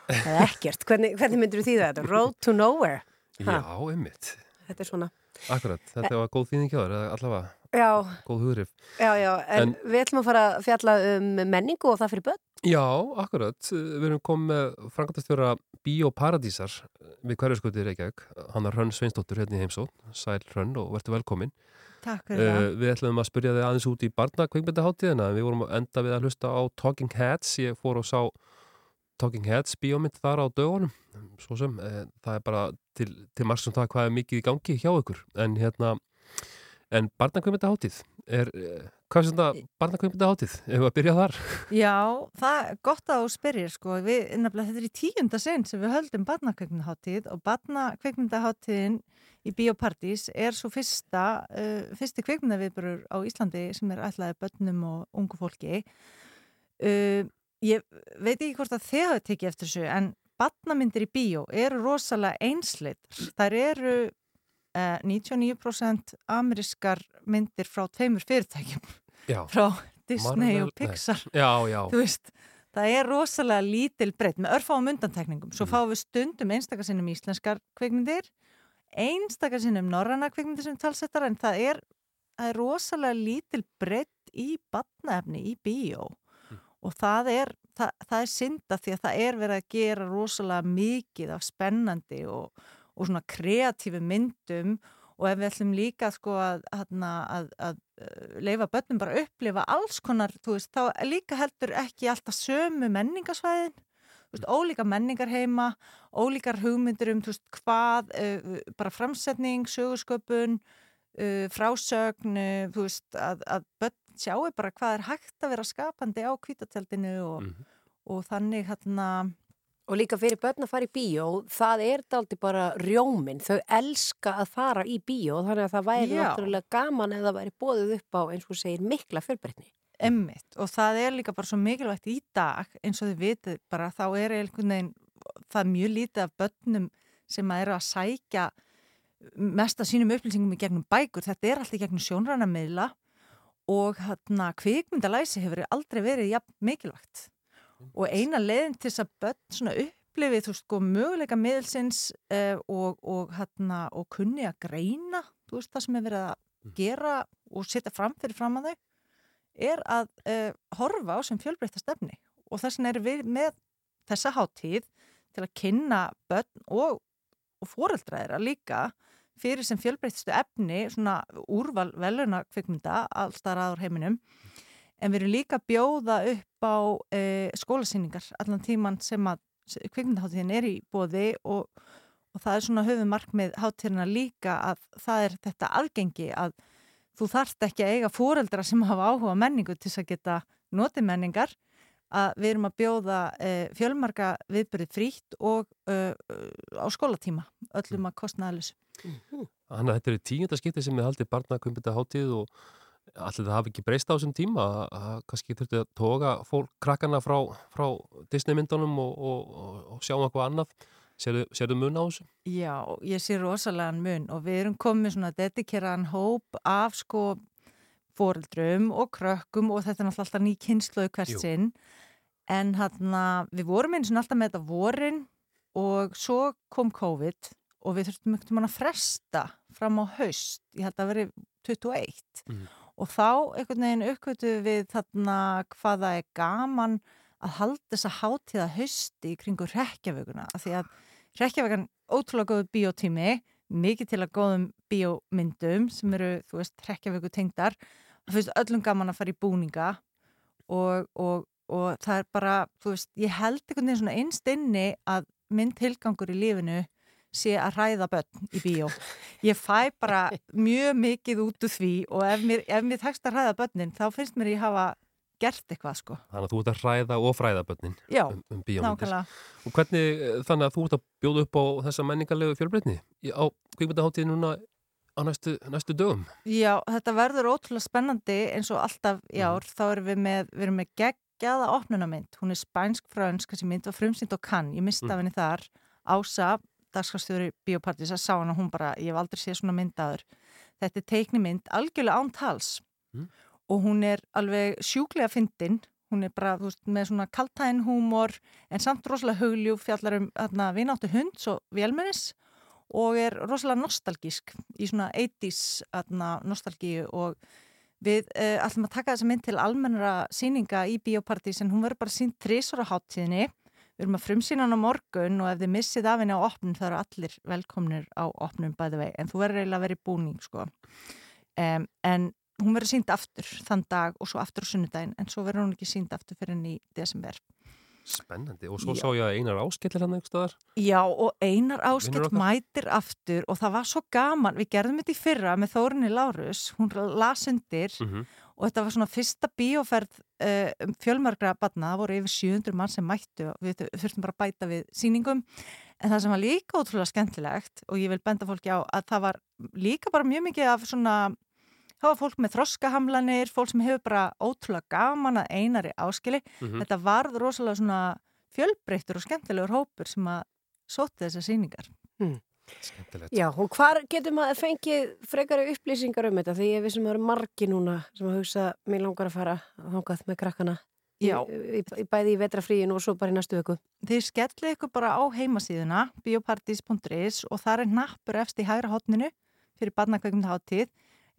[SPEAKER 2] Eða ekkert. Hvernig, hvernig myndir þú því þetta? Road to nowhere. Ha.
[SPEAKER 3] Já, einmitt.
[SPEAKER 2] Þetta er svona.
[SPEAKER 3] Akkurat, þetta var góð þýðing hjá þér, allavega
[SPEAKER 2] Já,
[SPEAKER 3] góð hughrif.
[SPEAKER 2] já, já. En,
[SPEAKER 3] En-
[SPEAKER 2] við ætlum að fara að fjalla um menningu og það fyrir börn.
[SPEAKER 3] Já, akkurat. Við erum komið með frangandastjóra Bíóparadísar við hverjaskuti Reykjavík. Hann er Hrönn Sveinsdóttur hérna í heimsó. Sæl Hrönn og verður velkomin.
[SPEAKER 8] Takk fyrir
[SPEAKER 3] Uh, við ætlum að spyrja þig aðeins út í barnakveikmyndaháttíðina. Við vorum að enda við að hlusta á Talking Heads. Ég fór og sá Talking Heads bíómynd þar á dögunum. Svo sem, uh, það er bara til, til margs um það hvað er mikið í gangi hjá ykkur. En hérna, en barnakveikmyndaháttíð er, uh, hvað er þetta barnakveikmyndaháttíð? Ef við að byrja þar?
[SPEAKER 8] það. (laughs) Já, það er gott að þú spyrir sko. Við, þetta er í tíunda sinn sem við höldum barnakveikmyndaháttíð og barnakveikmyndaháttíðin í Bíópartís er svo fyrsta, uh, fyrsti kveikmyndaviðburur á Íslandi sem er ætlaði börnum og ungu fólki. Uh, ég veit ekki hvort að þið hafa tekið eftir þessu en barnamyndir í bíó eru rosalega einsleitar. Þær eru uh, 99% amerískar myndir frá tveimur fyrirtækjum
[SPEAKER 3] Já. (laughs)
[SPEAKER 8] frá Disney
[SPEAKER 3] Marvel-
[SPEAKER 8] og Pixar
[SPEAKER 3] Já, já.
[SPEAKER 8] þú veist, það er rosalega lítil breytt með örfáum undantekningum svo
[SPEAKER 3] Mhm.
[SPEAKER 8] fáum við stundum einstakasinnum íslenskar kveikmyndir einstakasinnum norranna kveikmyndir sem talsettar en það er, það er rosalega lítil breytt í batnaefni í bíó. Og það er, það, það er synda því að það er verið að gera rosalega mikið af spennandi og, og svona kreatífi myndum. Og ef við ætlum líka sko að, að, að, að leifa börnum bara að upplifa alls konar, þú veist, þá líka heldur ekki alltaf sömu menningasvæðin veist, ólíka menningar heima ólíkar hugmyndir um, veist, hvað uh, bara framsetning, sögursköpun uh, frásögn uh, þú veist, að, að börn sjáu bara hvað er hægt að vera skapandi á kvítatjaldinu og,
[SPEAKER 3] Mhm.
[SPEAKER 8] og þannig hérna
[SPEAKER 2] Og líka fyrir börn að fara í bíó, það er daldi bara rjóminn. Þau elska að fara í bíó þannig að það væri
[SPEAKER 8] Já.
[SPEAKER 2] náttúrulega gaman eða væri bóðið upp á, eins og segir, mikla fjölbreytni.
[SPEAKER 8] Emmitt og það er líka bara svo mikilvægt í dag eins og þið vitið bara þá er einhvern veginn það er mjög lítið af börnum sem að eru að sækja mest að sínum upplýsingum í gegnum bækur. Þetta er allt í gegnum sjónrænamiðla og hérna kvikmyndalæsi hefur aldrei verið jafn mikilvægt. Og eina leiðin til þess að börn svona upplifið þú veist sko möguleika miðelsins uh, og, og hérna og kunni að greina þú veist það sem er verið að gera og setja fram fyrir fram að þau er að uh, horfa á sem fjölbreytta stefni og þess vegna erum við með þessa hátíð til að kynna börn og, og fóreldræðira líka fyrir sem fjölbreyttistu efni svona úrval veluna kvikmynda allstar aður heiminum. En við erum líka bjóða upp á uh, skólasýningar allan tíman sem að kvikmyndaháttíðin er í bóði og, og það er svona höfum markmið hátíðina líka að það er þetta aðgengi að þú þarft ekki að eiga fóreldra sem hafa áhuga menningu til þess að geta notið menningar að við erum að bjóða uh, fjölmarka viðbyrði frítt og uh, á skólatíma öllum að kostnaðalus.
[SPEAKER 3] Þannig að þetta er tíunda skipti sem þið haldið barnakvömbita hátíð og allir það hafi ekki breyst á þessum tíma að- að kannski þurfti að toga fólk krakkana frá, frá Disney myndunum og, og, og, og sjá um eitthvað annað. Sérðu mun á þessu?
[SPEAKER 8] Já, ég sé rosalega mun og við erum komið svona dedikeraðan hóp af sko fóreldrum og krökkum og þetta er náttúrulega alltaf ný kynsluðu hvert sinn en hérna við vorum eins og alltaf með þetta vorin og svo kom COVID og við þurftum ekkert mann að fresta fram á haust, ég held að veri 21
[SPEAKER 3] Mhm.
[SPEAKER 8] og þá einhvern veginn uppkvötu við þarna hvað það er gaman að halda þessa hátíða hausti í kringu rekjavöguna af því að rekjavögan ótrúlega góðu bíótími mikið til að góðum bíómyndum sem eru, þú veist, rekjavögu tengdar það finnst öllum gaman að fara í búninga og, og, og það er bara, þú veist, ég held einhvern veginn svona einst inni að minn tilgangur í lífinu sé að ræða börn í bíó. Ég fæ bara (laughs) mjög mikið út úr því og ef mér, ef mér tekst að ræða börnin þá finnst mér ég hafa gert eitthvað sko.
[SPEAKER 3] Þannig að þú ert að hræða og fræða börnin
[SPEAKER 8] Já,
[SPEAKER 3] um, um bíómyndir. Og hvernig, eh, þannig að þú ert að bjóða upp á þessa menningarlegu fjölbreytni á kvikmyndaháttíð núna á næstu, næstu dögum?
[SPEAKER 8] Já, þetta verður ótrúlega spennandi eins og alltaf í ár, þá erum við með, við erum með geggjaða opnunamynd, hún er spænsk-frönsk, þessi mynd var frumsýnd og kann, ég mista
[SPEAKER 3] Mm.
[SPEAKER 8] henni þar, Ása, dagskastjóri Bíópartís, að sá hana, hún bara, ég hef aldrei séð svona myndaður. Þetta er teiknimynd, algjörlega án tals
[SPEAKER 3] Mm.
[SPEAKER 8] Og hún er alveg sjúklega fyndin hún er bara veist, með svona kaltæn húmor en samt rosalega hugljúf fjallar um vináttu hunds og vélmennis og er rosalega nostalgísk í svona 80s hérna, nostalgíu og við uh, ætlum að taka þessa mynd til almennara síninga í biopartís en hún verður bara sínt þrísvara háttíðinni við erum að frumsýna hann á morgun og ef þið missið af henni á opnum þá eru allir velkomnir á opnum bæði vei en þú verður eiginlega að vera í búning sko. um, en hún verður sínd aftur þann dag og svo aftur á sunnudaginn en svo verður hún ekki sínd aftur fyrir henni í desember.
[SPEAKER 3] Spennandi. Og svo
[SPEAKER 8] Já.
[SPEAKER 3] sá ég að Einar Áskellir hann einhver staðar.
[SPEAKER 8] Já og Einar Áskell mætir aftur og það var svo gaman, við gerðum þetta í fyrra með Þórinni Lárus, hún las undir
[SPEAKER 3] Mm
[SPEAKER 8] og þetta var svona fyrsta bíóferð uh, um fjölmargra batna, það voru yfir 700 mann sem mættu við þurftum bara að bæta við sýningum. En það sem var líka ótrúlega skemmtilegt og ég vil benda fólki á að það var líka bara mjög mikið af svona það var fólk með þroskahamlanir, fólk sem hefur bara ótrúlega gaman að einari áskili
[SPEAKER 3] -hmm.
[SPEAKER 8] þetta varð rosalega svona fjölbreyttur og skemmtilegur hópur sem að sóti þessar sýningar.
[SPEAKER 3] Skemmtilegt.
[SPEAKER 2] Já, og hvar getur maður fengið frekari upplýsingar um þetta? Því ég vissum að það eru margi núna sem að hugsa, mér langar að fara þangað með krakkana. Í,
[SPEAKER 8] Já.
[SPEAKER 2] í, í, bæði í vetrafríinu og svo bara í næstu vöku.
[SPEAKER 8] Þið skellið ykkur bara á heimasíðuna biopartys.is og það er nappur efst í hægra hotninu fyrir barnakveikmyndaháttíð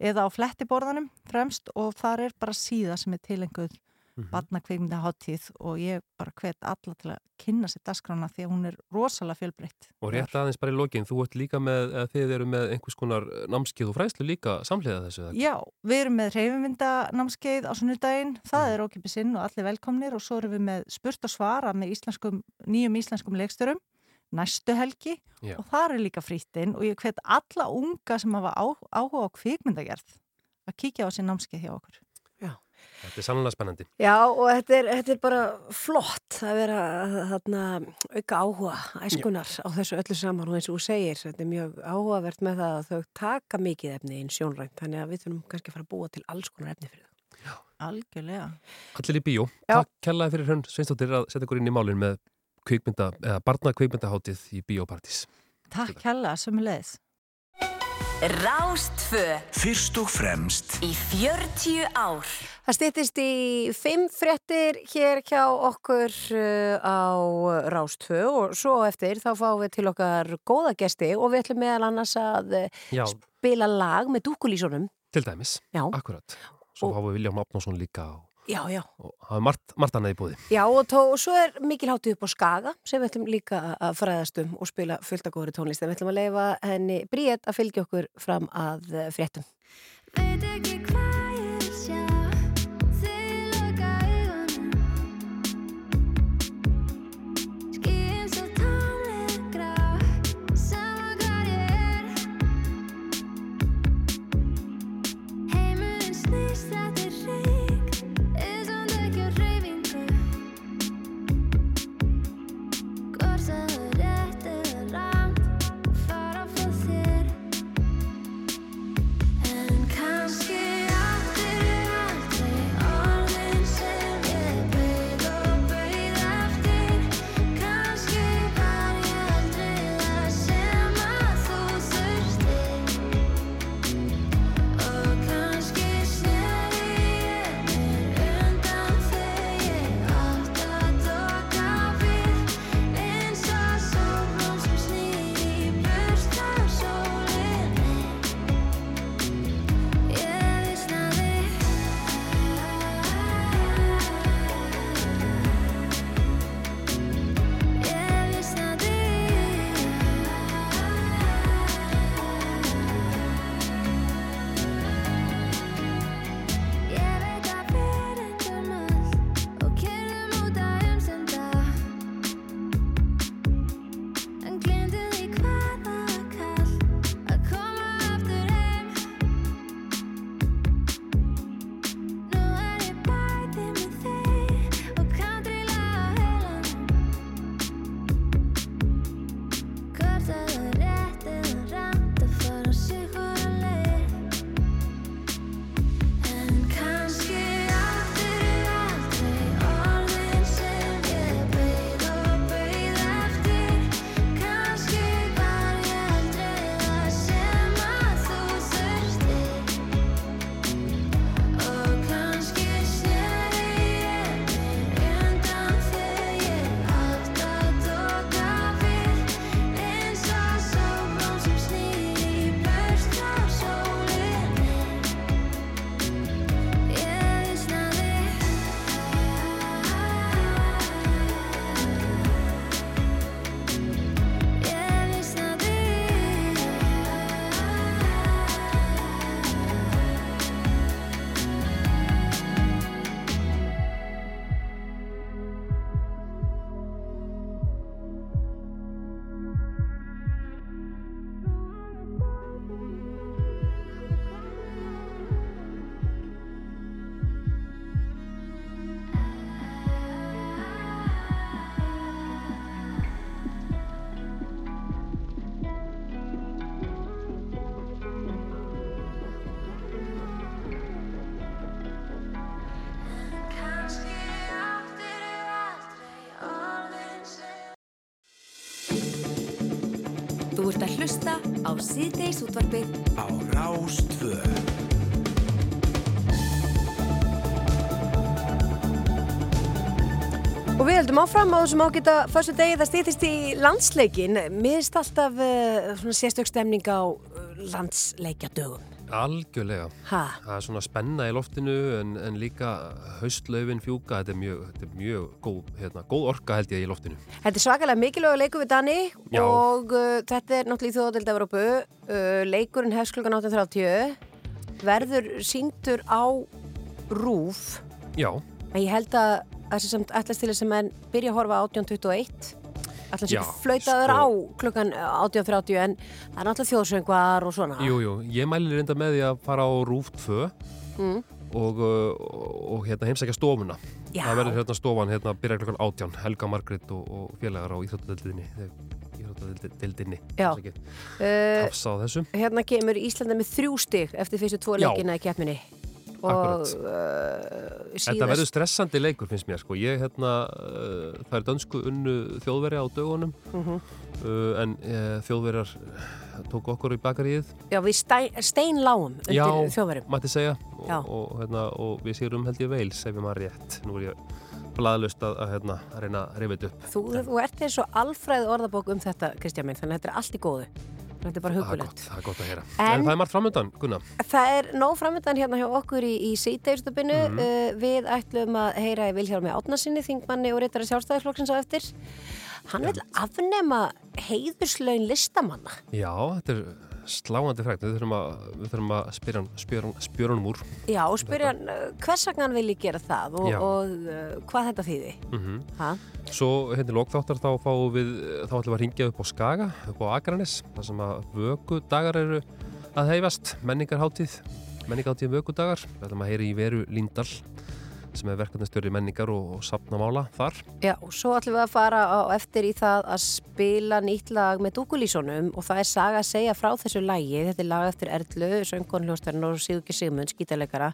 [SPEAKER 8] eða á flettiborðanum fremst og þar er bara síða sem er tilenguð
[SPEAKER 3] Mhm.
[SPEAKER 8] barnakveikmyndaháttíð og ég bara hvet alla til að kynna sér dagskrána því að hún er rosalega fjölbreytt.
[SPEAKER 3] Og rétt aðeins bara í lokin, þú ert líka með, eða þið eru með einhvers konar námskeið og fræslu líka samhliða þessu. ekki?
[SPEAKER 8] Já, við erum með reyfumyndanámskeið á sunnudaginn, það
[SPEAKER 3] Mm.
[SPEAKER 8] er ókipið sinn og allir velkomnir og svo erum við með spurt og svara með íslenskum, nýjum íslenskum leikstörum næstu helgi
[SPEAKER 3] Já.
[SPEAKER 8] og það er líka frýttinn og ég hvet alla unga sem hafa áhuga á kvikmyndagerð að kíkja á sér námskeið hjá okkur.
[SPEAKER 3] Þetta er sannlega spennandi.
[SPEAKER 2] Já, og þetta er, þetta er bara flott að vera þarna auka áhuga æskunar á þessu öllu saman og eins og þú segir, þetta er mjög áhugavert með það að þau taka mikið efni inn sjónrænt, þannig að við þurfum kannski að fara að búa til alls konar efni fyrir það.
[SPEAKER 8] Algjörlega.
[SPEAKER 3] Allir í bíó.
[SPEAKER 2] Já.
[SPEAKER 3] Takk kjallaði fyrir hrönn Sveinsdóttir að setja ykkur inn í málinn með kvikmynda, eða barna kvikmyndahátið í bíópartís.
[SPEAKER 8] Takk hella, sömulegis.
[SPEAKER 5] Rástfö
[SPEAKER 1] Fyrst og fremst
[SPEAKER 5] í 40 ár.
[SPEAKER 2] Það stýttist í fimm fréttir hér hjá okkur uh, á Rástfö og svo eftir þá fáum við til okkar góða gesti og við ætlum meðal annars að uh,
[SPEAKER 3] Já,
[SPEAKER 2] spila lag með dúkulísunum.
[SPEAKER 3] til dæmis.
[SPEAKER 2] Já.
[SPEAKER 3] Akkurat. Svo
[SPEAKER 2] Og-
[SPEAKER 3] fáum við Viljám Átnason líka og,
[SPEAKER 2] Já, já.
[SPEAKER 3] og hafa margt, margt annað í búði.
[SPEAKER 2] Já og, tó, og svo er mikil hátu upp á Skaga sem við ætlum líka að fræðast um og spila fullt að góðri tónlist. En við ætlum að leifa henni Bríett að fylgja okkur fram að fréttum.
[SPEAKER 6] Á
[SPEAKER 5] síðdeis útvarfið
[SPEAKER 1] á Rástvö.
[SPEAKER 2] Og við heldum áfram á þessum ágita fyrstu degi það stýttist í landsleikin. Miðst alltaf uh, svona sérstök stemning á uh, landsleikjadögum.
[SPEAKER 3] Algjörlega.
[SPEAKER 2] Ha?
[SPEAKER 3] Það er svona spenna í loftinu en, en líka haustlaufin fjúka, þetta er mjög, þetta er mjög góð, hérna, góð orka held ég í loftinu.
[SPEAKER 2] Þetta er svakalega mikilvæg leikur við Dani
[SPEAKER 3] Já.
[SPEAKER 2] og uh, þetta er náttúrulega í þjóðadelt Evrópu. Uh, leikurinn hefst klukkan 18.30 verður síndur á rúf
[SPEAKER 3] Já,
[SPEAKER 2] en ég held að þessi sem ætlast til þess að menn byrja að horfa 18.21
[SPEAKER 3] Já,
[SPEAKER 2] ekki flautaður
[SPEAKER 3] sko-
[SPEAKER 2] á klukkan 18.30 en það er náttúrulega þjóðsöngvar og svona.
[SPEAKER 3] jú, jú, ég mæli reynda með því að fara á Rúf 2
[SPEAKER 2] Mm.
[SPEAKER 3] og, og, og hérna heimsækja stofuna.
[SPEAKER 2] Já.
[SPEAKER 3] Það verður hérna stofan, hérna byrja klukkan 18, Helga Margrit og, og félagar á. Íþróttadeildinni.
[SPEAKER 2] Já.
[SPEAKER 3] Uh,
[SPEAKER 2] Uh,
[SPEAKER 3] Tafsa á þessu.
[SPEAKER 2] hérna kemur Íslanda með þrjú stig eftir fyrstu tvo leikina í keppninni og uh,
[SPEAKER 3] Þetta verður
[SPEAKER 2] síðast
[SPEAKER 3] stressandi leikur finnst mér sko. Ég hérna, uh, það er dönsku unnu þjóðverja á dögunum
[SPEAKER 2] Mhm.
[SPEAKER 3] uh, en þjóðverjar tóku okkur í bakaríið,
[SPEAKER 2] já, við stein, steinláum undir
[SPEAKER 3] Já.
[SPEAKER 2] þjóðverjum
[SPEAKER 3] mætti segja
[SPEAKER 2] Já.
[SPEAKER 3] og, og, hérna, og við séum held ég veils ef ég maður rétt. Nú er ég blaðlust að, að, hérna, að reyna að reyfa þetta upp.
[SPEAKER 2] þú, þú ert eins og alfræð orðabók um þetta Kristján minn, þannig að þetta er allt í góðu þetta er bara hugulegt
[SPEAKER 3] það er gott að heyra.
[SPEAKER 2] En-
[SPEAKER 3] En, það er margt framöndan, Gunnar.
[SPEAKER 2] Það er nóg framöndan hérna hjá okkur í, í síðdegistöpinu.
[SPEAKER 3] Mhm.
[SPEAKER 2] uh, við ætlum að heyra í Vilhjálmi Átnarsinni, þingmanni og reytara sjálfstæðisflokksins á eftir. Hann vil afnema heiðurslaun listamanna.
[SPEAKER 3] Já, þetta er sláandi frækt. Við þurfum að, við þurfum að spyrja hann- spjör, spjör honum úr.
[SPEAKER 2] Já, og spyrja hann uh, hvers vegna hann vilji gera það og, og uh, hvað þetta þýði.
[SPEAKER 3] Mm
[SPEAKER 2] Ha?
[SPEAKER 3] Svo hérna í lokþáttar þá fáum við, þá ætlum við að ringja upp á Skaga, upp á Akranes, þar sem að vökudagar eru að heifast, menningarháttíð, menningarháttíð vökudagar. Við ætlum að heyra í Veru Líndal, sem er verkefnastjóri menningar og, og sapnamála þar.
[SPEAKER 2] Já, og svo ætlum við að fara á eftir í það að spila nýtt lag með Dúkulísonum og það er saga að segja frá þessu lagi. Þetta er lag eftir Erlu, söngkonhljóstarinn og Sigurki Sigmund, skítalegara.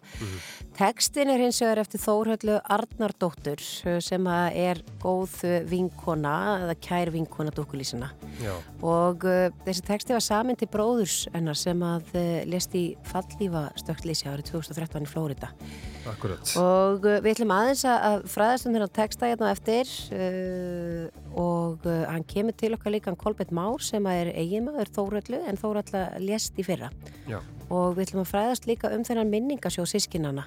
[SPEAKER 2] Tekstin er hins vegar eftir Þórhöllu Arnardóttur sem er góð vinkona eða kær vinkona Dúkulísina.
[SPEAKER 3] Já.
[SPEAKER 2] Og uh, þessi teksti var samin til bróðurs hennar sem að uh, lest í fallífa stökklísi árið 2013 í Flórida.
[SPEAKER 3] Akkurat.
[SPEAKER 2] Og við ætlum aðeins að- fræðast um þennan texta hérna á eftir uh, og uh, hann kemur til okkar líka hann Kolbett Már sem er eiginmaður Þórallu en Þóralla lést í fyrra.
[SPEAKER 3] Já.
[SPEAKER 2] Og við ætlum að fræðast líka um þennan minningasjóð sískinana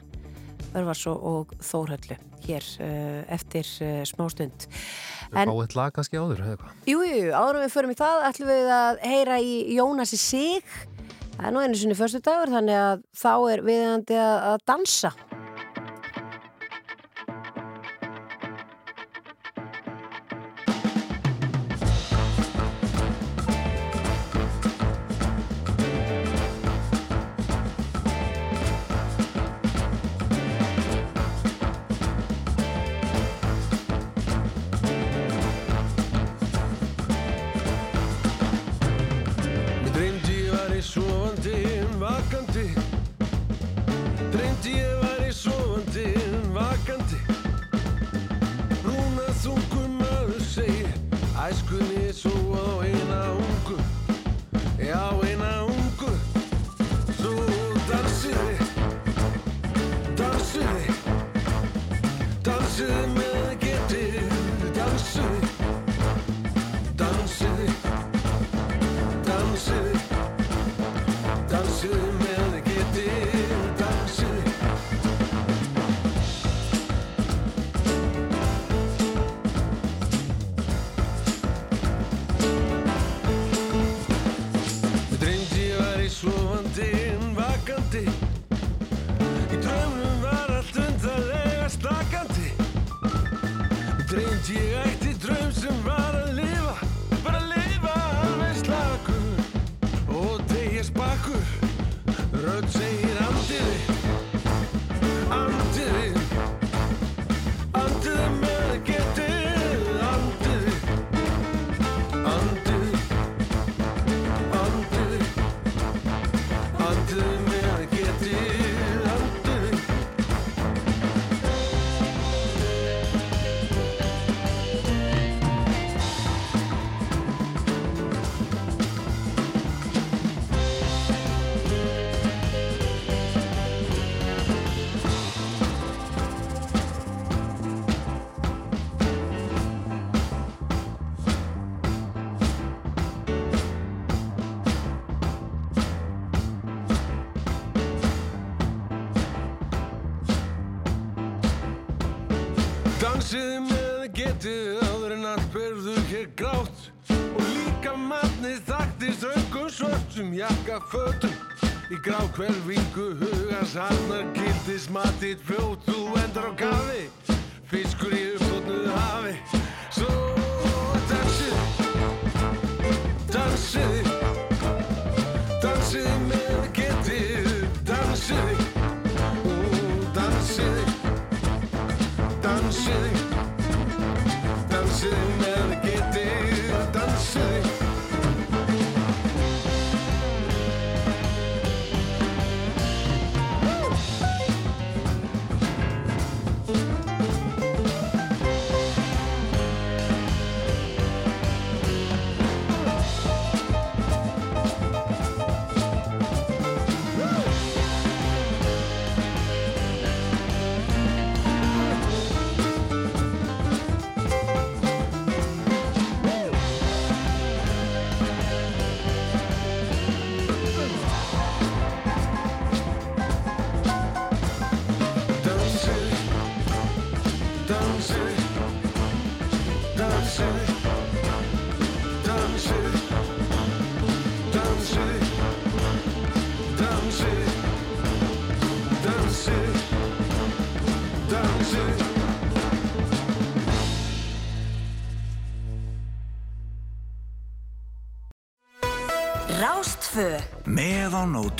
[SPEAKER 2] Örvars og, og Þórallu hér uh, eftir uh, smástund.
[SPEAKER 3] Við fáum eitt lag kannski áður, eða hvað?
[SPEAKER 2] Jú, jú, jú, áður en við förum í það ætlum við að heyra í Jónasi Sig. Það er nú einu sinni förstu dagur þannig að þá er viðandi að, að dansa.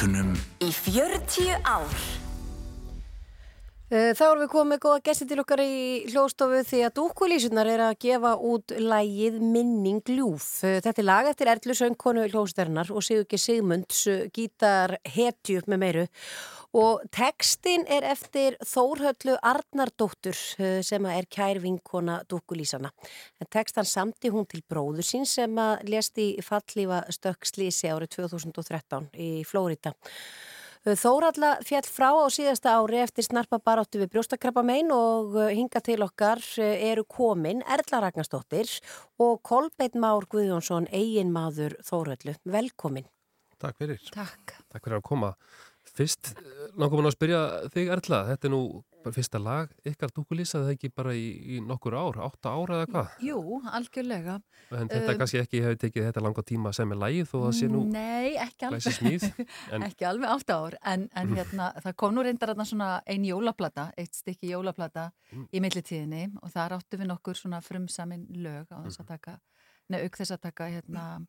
[SPEAKER 9] Nótunum.
[SPEAKER 10] í 40 ár.
[SPEAKER 2] Eh, Þá erum við komið góða gesti til okkar í hljóðstofu því að dúkulísunar er að gefa út lægið Minning ljúf. Eh, Þetta er lag eftir Erlu söngkonu hljóðstörnar og Sigurki Sigmunds eh, gítar hetju með meiru og textin er eftir Þórhöllu Arnardóttur eh, sem er kær vinkona dúkulísana. En textan samti hún til bróður sín sem að lést í fallífa stökkslísi árið 2013 í Flórida. Þóralla fjall frá á síðasta ári eftir snarpa baráttu við brjóstakrabba mein og uh, hinga til okkar eru komin Erla Ragnarsdóttir og Kolbeitt Már Guðjónsson, eiginmaður Þórallu. Velkomin.
[SPEAKER 3] Takk fyrir.
[SPEAKER 11] Takk.
[SPEAKER 3] Takk fyrir að koma. Fyrst eh, langar mér að spyrja þig Erla, þetta er nú fyrsta lag ykkar dúkulísa, það ekki bara í, í nokkur ár, átta ára eða hvað?
[SPEAKER 11] Jú, algjörlega.
[SPEAKER 3] En þetta
[SPEAKER 11] Um,
[SPEAKER 3] kannski ekki hefur tekið þetta langa tíma sem er lægið þó það sé nú
[SPEAKER 11] Nei,
[SPEAKER 3] glæsi smíð. En (laughs)
[SPEAKER 11] Ekki alveg átta ár, en, en hérna, það kom nú reyndar þarna svona ein jólaplata, eitt stykki jólaplata
[SPEAKER 3] Mm.
[SPEAKER 11] í millitíðinni og þar áttu við nokkur svona frumsamin lög á þess að
[SPEAKER 3] Mhm.
[SPEAKER 11] taka, neða auk þess að taka hérna uh,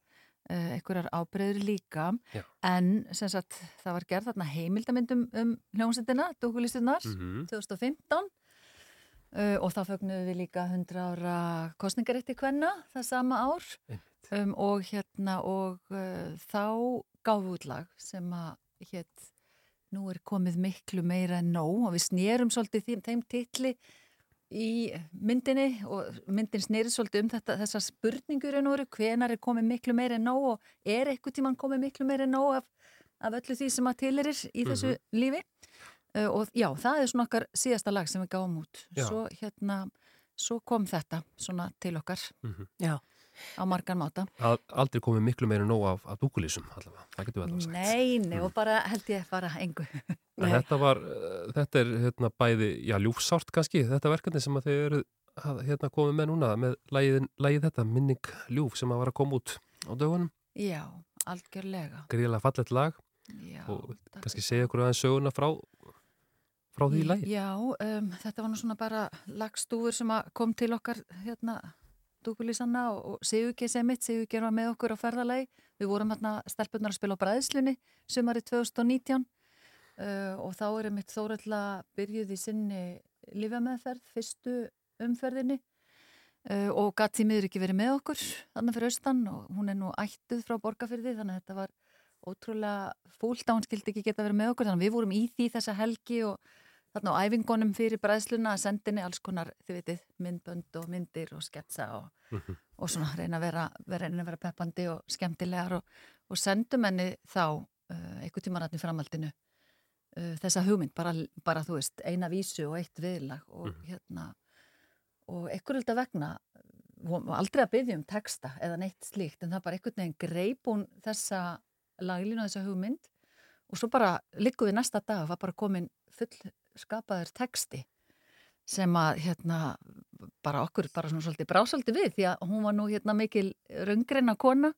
[SPEAKER 11] einhverjar ábreyður líka.
[SPEAKER 3] Já.
[SPEAKER 11] en sem sagt það var gerð þarna heimildamindum um hljómsendina, dúkulistunar
[SPEAKER 3] Mhm.
[SPEAKER 11] 2015 uh, og þá fögnuðum við líka 100 ára kostningarétti kvenna það sama ár. Um, og hérna og uh, þá gáðu út lag sem að hétt nú er komið miklu meira en nóg. Og við snerum svolítið þeim, þeim titli í myndinni og myndin snerið svolítið um þetta, þessar spurningur en voru, hvenar er komið miklu meira en nóg og er eitthvað tíman komið miklu meira en nóg af, af öllu því sem að tilerir í þessu lífi uh, og já, það er svona okkar síðasta lag sem við gáum út
[SPEAKER 3] Já.
[SPEAKER 11] svo hérna, svo kom þetta svona til okkar
[SPEAKER 3] Mhm.
[SPEAKER 2] Já.
[SPEAKER 11] Á margan máta.
[SPEAKER 3] Al- aldrei komið miklu meira nóg af, af dúkulísum allavega, það getur við allavega sagt.
[SPEAKER 11] Nei, nei, og bara held ég bara engu. (laughs)
[SPEAKER 3] En þetta var, uh, þetta er hérna bæði, já, ljúfsárt kannski, þetta verkefni sem þið eru hérna komið með núna með lægið, þetta, minning ljúf sem að var að koma út á dögunum,
[SPEAKER 11] Já, algjörlega.
[SPEAKER 3] Gríðilega fallet lag.
[SPEAKER 11] Já,
[SPEAKER 3] og kannski segja ykkur aðeins söguna frá, frá því lægið.
[SPEAKER 11] Já, um, þetta var nú svona bara lagstúfur sem kom til okkar hérna dúkulísanna og, Sigurgeir sem mitt, Sigurgeir var með okkur á ferðalagi. Við vorum hérna stelpunar að spila á bræðslunni sumarið 2019 uh, og þá er mitt þóralla byrjuð í sinni lífameðferð, fyrstu umferðinni. Uh, og gatt því miður ekki verið með okkur þannig fyrir austan og hún er nú ættuð frá borgarfyrði þannig að þetta var ótrúlega fúlt að hún skildi ekki geta verið með okkur. Þannig að við vorum í því þessa helgi og þarna á æfingunum fyrir bræðsluna að sendinni alls konar, þið vitið, myndbönd og myndir og sketsa og,
[SPEAKER 3] Mhm.
[SPEAKER 11] og svona reyna að vera, reyna að vera peppandi og skemmtilegar og, og sendum henni þá uh, einhver tíma rætni framhaldinu uh, þessa hugmynd, bara, bara þú veist eina vísu og eitt viðlag og hérna og einhver held að vegna aldrei að byggja um texta eða neitt slíkt en það bara einhvern veginn greip hún þessa laglínu og þessa hugmynd og svo bara liggum við næsta dag og var bara komin full skapaður texti sem að hérna bara okkur bara svona svolítið brásaldi við því að hún var nú hérna mikil raungreina kona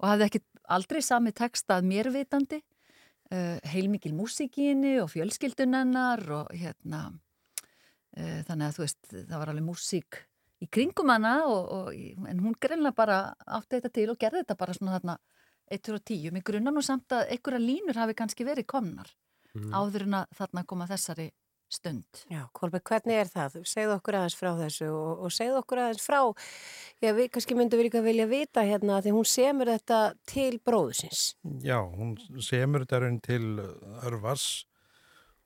[SPEAKER 11] og hafði ekki aldrei sami texta að mér vitandi uh, heilmikil músík í henni og fjölskyldunennar og hérna uh, þannig að þú veist það var alveg músík í kringum hana og, og, en hún greinlega bara átti þetta til og gerði þetta bara svona þarna 1 og 10. Mér grunna nú samt að einhverja línur hafi kannski verið komnar
[SPEAKER 2] Mhm.
[SPEAKER 11] áður en að þarna koma þessari stund.
[SPEAKER 2] Já, Kolbjörn, hvernig er það? Segðu okkur aðeins frá þessu og, og segðu okkur aðeins frá, já, við kannski myndum við líka vilja vita hérna því hún semur þetta til bróðusins.
[SPEAKER 12] Já, hún semur þetta raun til örvars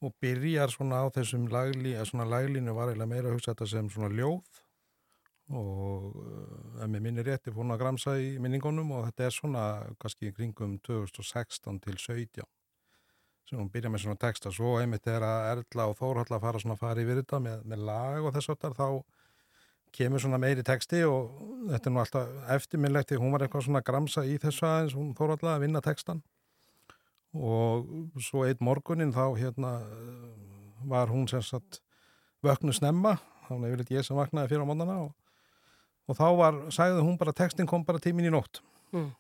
[SPEAKER 12] og byrjar svona á þessum lagli, að svona laglínu var eiginlega meira að hugsa þetta sem svona ljóð og uh, ef mér minnir rétti fór hún að gramsa í minningunum og þetta er svona kannski kringum 2016 til 17 sem hún byrja með svona texta svo einmitt er að Erla og Þórhalla fara svona að fara yfir þetta með, með lag og þess að þá kemur svona meiri texti og þetta er nú alltaf eftirminnlegt því hún var eitthvað svona gramsa í þessu aðeins hún Þórhalla að vinna textan og svo eitt morgunin þá hérna var hún sem sagt vöknu snemma þá er yfirleitt ég sem vaknaði fyrir á móndana og, og þá var, sagði hún bara textin kom bara tímin í nótt
[SPEAKER 2] Mm.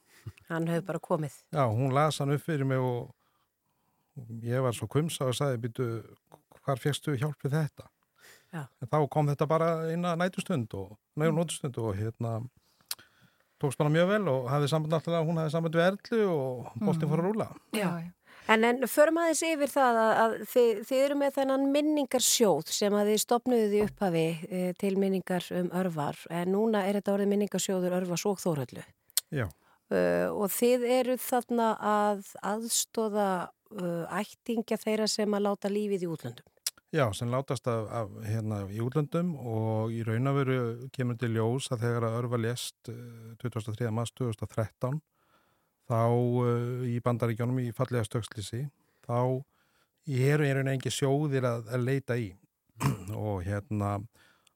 [SPEAKER 2] Hann hefur bara komið.
[SPEAKER 12] Já, hún las hann upp fyrir mig og ég var svo kumsa og sagði, býtu, hvar fegstu hjálp við þetta?
[SPEAKER 2] Já.
[SPEAKER 12] En þá kom þetta bara inn að nætustund og nægur nótustund og hérna tókst bara mjög vel og hafði samband alltaf að hún hafði samband við Erlu og boltin fór að rúla.
[SPEAKER 2] Já, En, en förum aðeins yfir það að, að þið, þið eru með þennan minningarsjóð sem að þið stopnuðu því upphafi e, til minningar um örvar en núna er þetta orðið minningarsjóður örvas og þóröldu.
[SPEAKER 12] Já.
[SPEAKER 2] Uh, og þið eru þarna að aðstóða uh, ættingja þeirra sem að láta lífið í útlöndum.
[SPEAKER 12] Já, sem látast af, af hérna í útlöndum og í raun og veru kemur til ljós að þegar að örfa eh, 23. mars 2013 þá uh, í bandaríkjónum í fallega stökslisi þá eru er engi sjóðir að, að leita í (clears throat) og hérna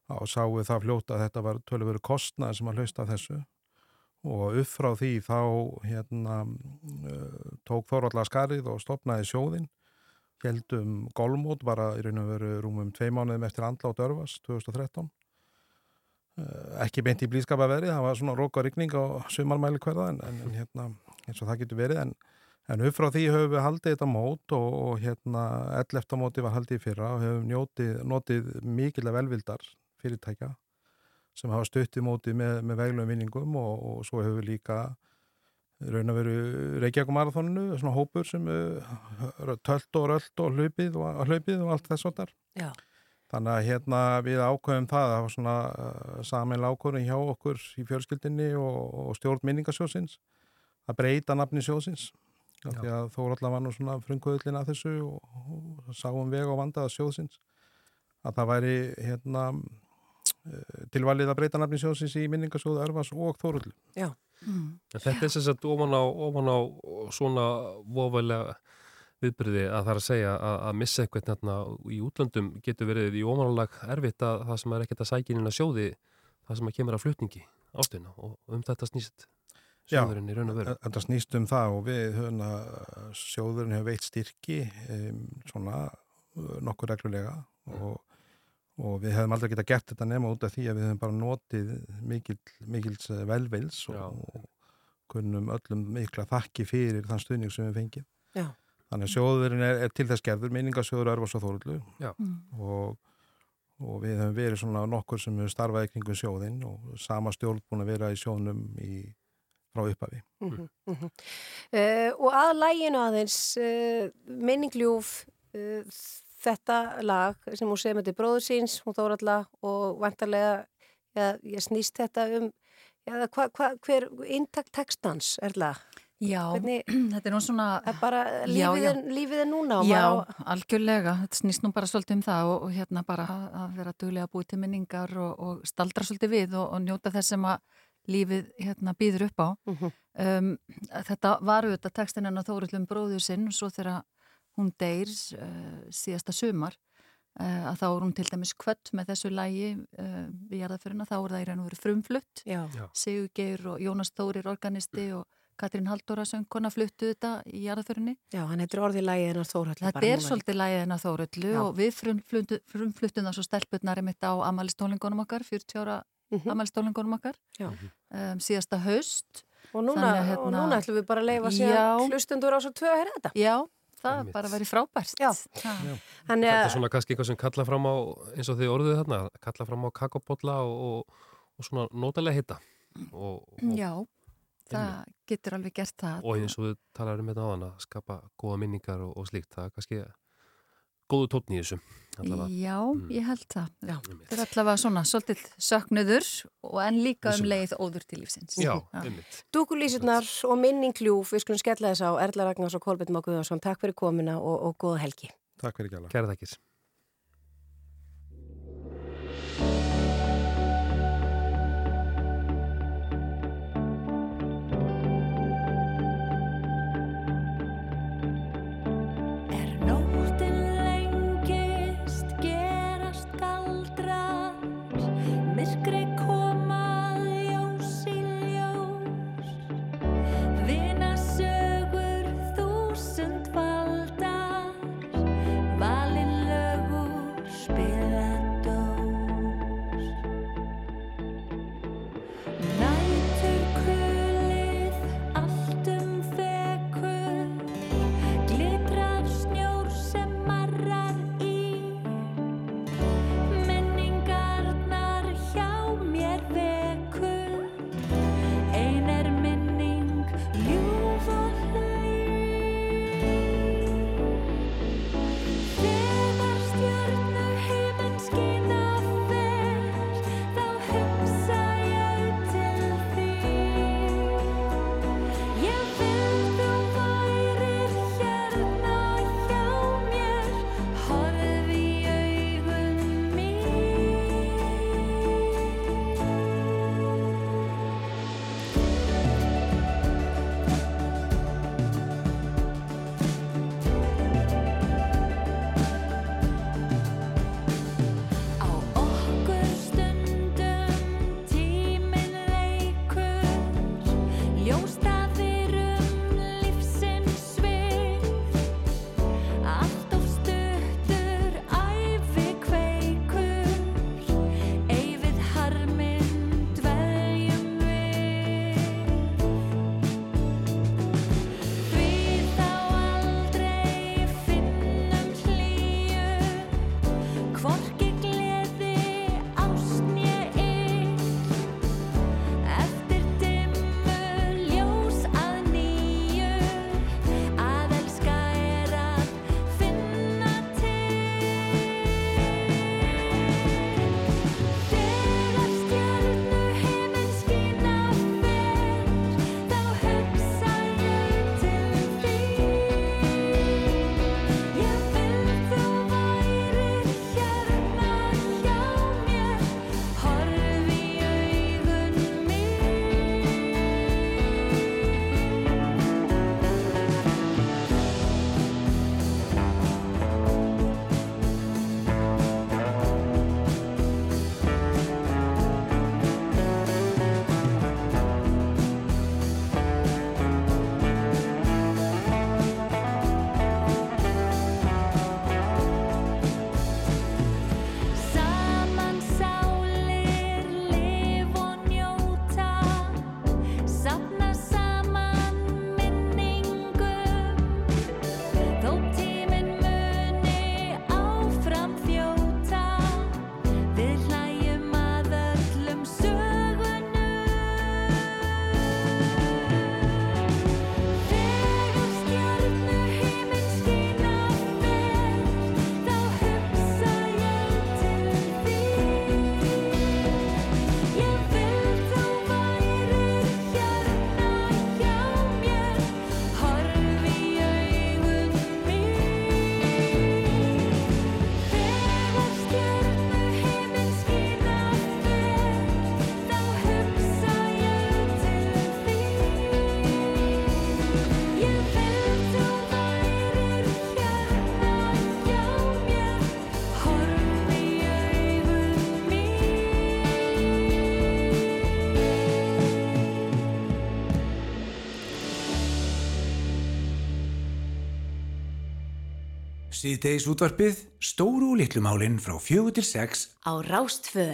[SPEAKER 12] á sáu það fljóta að þetta var tölur kostnað sem að hlausta þessu og upp frá því þá hérna uh, tók Þórallar skarið og stopnaði sjóðin heldum golfmót var að í raun og veru rúmum tvei mánuðum eftir andlátt örfas 2013 Eh, ekki beint í blíðskapaverið, það var svona róka rigning á sumarmæli hverða en, en, hérna eins og það getur verið en, en upp frá því höfum við haldið þetta mót og, og hérna 11. móti var haldið í fyrra og höfum njótið, notið mikilega velvildar fyrirtækja sem hafa stuttið mótið með, með veglum vinningum og, og svo hefur við líka raun að veru Reykjavík marathóninu, svona hópur sem uh, tölt og rölt og hlaupið og, hlaupið og allt þess og þar.
[SPEAKER 2] Já.
[SPEAKER 12] Þannig að hérna við ákveðum það, það var svona uh, saminlega ákveðum hjá okkur í fjölskyldinni og, og stjórn minningasjósins að breyta nafni sjósins. Því að Þórallar var nú svona frumkvöðlinn að þessu og, og sáum veg og vandaða sjósins. Að það væri hérna tilvalið að breyta nafni sjósins í minningasjóðu Örfas og Þórallu.
[SPEAKER 2] Já.
[SPEAKER 11] Mm.
[SPEAKER 3] En þetta er sem sagt ofan á, ofan á svona vofalega viðbyrði að það er að segja að, að missa eitthvað hérna í útlöndum getur verið í ofanálag erfitt að það sem er ekkert að sækja inn að sjóði það sem að kemur að flutningi ástöðina og um þetta snýst sjóðurinn í raun og veru.
[SPEAKER 12] Já, þetta snýst um það og við höfum að sjóðurinn hefur veitt styrki um, svona uh, nokkur reglulega og, og við hefum aldrei getað gert þetta nema út af því að við hefum bara notið mikil, mikils eh, velvils og, og kunnum öllum mikla þakki fyrir þann stuðning sem við fengið.
[SPEAKER 2] Já.
[SPEAKER 12] Þannig að sjóðurinn er, er til þess gerður, minningasjóður Örvars og Þórullu
[SPEAKER 3] Já.
[SPEAKER 12] og, og við hefum verið svona nokkur sem hefur starfað í kringum sjóðinn og sama stjórn búin að vera í sjónum í, frá upphafi.
[SPEAKER 2] Mm -hmm, mm -hmm. Uh, og að læginu aðeins uh, minningljúf uh, þetta lag sem hún segir með til bróður síns, hún þóralla og vantarlega ja, ég snýst þetta um ja, hva, hva, hver intakt textans er það?
[SPEAKER 11] Já,
[SPEAKER 2] Hvernig, (clears throat)
[SPEAKER 11] þetta er nú svona...
[SPEAKER 2] Er bara
[SPEAKER 11] Já,
[SPEAKER 2] lífið,
[SPEAKER 11] já.
[SPEAKER 2] er, lífið er núna
[SPEAKER 11] Já,
[SPEAKER 2] á-
[SPEAKER 11] algjörlega, þetta snýst nú bara svolítið um það og, og hérna bara að- að vera duglega að búið til minningar og, og staldra svolítið við og, og njóta þess sem að lífið hérna býður upp á. um, þetta var auðvitað textin hennar Þórillum bróður sinn og svo þegar hún deyr uh, síðasta sumar uh, að þá er hún til dæmis kvött með þessu lægi uh, við jarðaföruna, þá er það í raun og veru frumflutt. Sigur Geir og Jónas Þórir organisti og Katrín Halldóra söngkona fluttu þetta í jarðaförunni.
[SPEAKER 2] Já, hann heitir orðið lægið hennar Þórhalli.
[SPEAKER 11] Þetta er svolítið lægið hennar Þórhallu
[SPEAKER 2] Já.
[SPEAKER 11] og við frumfluttum frum, frum það svo stelpurnar einmitt á amalistólingunum okkar, 40 ára mm
[SPEAKER 2] Mhm.
[SPEAKER 11] amalistólingunum okkar,
[SPEAKER 2] Já.
[SPEAKER 11] um, síðasta haust.
[SPEAKER 2] Og núna, og núna ætlum við bara að leifa sér hlustundur á svo tvö að herra þetta.
[SPEAKER 11] Já, það
[SPEAKER 3] Einmitt.
[SPEAKER 11] bara verið frábært.
[SPEAKER 2] Já.
[SPEAKER 11] Ha.
[SPEAKER 2] Þannig
[SPEAKER 3] Þetta er
[SPEAKER 2] að,
[SPEAKER 3] svona kannski eitthvað sem kalla fram á, eins og þið orðuð þarna, kalla fram á kakobotla og, og, og svona nótalega hitta. Og, og,
[SPEAKER 11] Já, það getur alveg gert það.
[SPEAKER 3] og eins og við talarum með það að skapa góða minningar og, og slíkt. Það er kannski góðu tótni í þessu. Allavega.
[SPEAKER 11] Já,
[SPEAKER 3] Mm.
[SPEAKER 11] ég held það. Þetta er allavega svona svolítið söknuður og en líka um leið óður til lífsins.
[SPEAKER 3] Já, einmitt.
[SPEAKER 2] dúkulísurnar og minningljúf, við skulum skella þess á Erla Ragnars og Kolbjörn Má Guðjónsson. Takk fyrir komuna og, og góða helgi.
[SPEAKER 12] Takk fyrir gæla.
[SPEAKER 3] Kæra þakkir.
[SPEAKER 9] Síðdeis útvarpið, stóru og litlu málinn frá fjögur til sex
[SPEAKER 1] Á Rástfö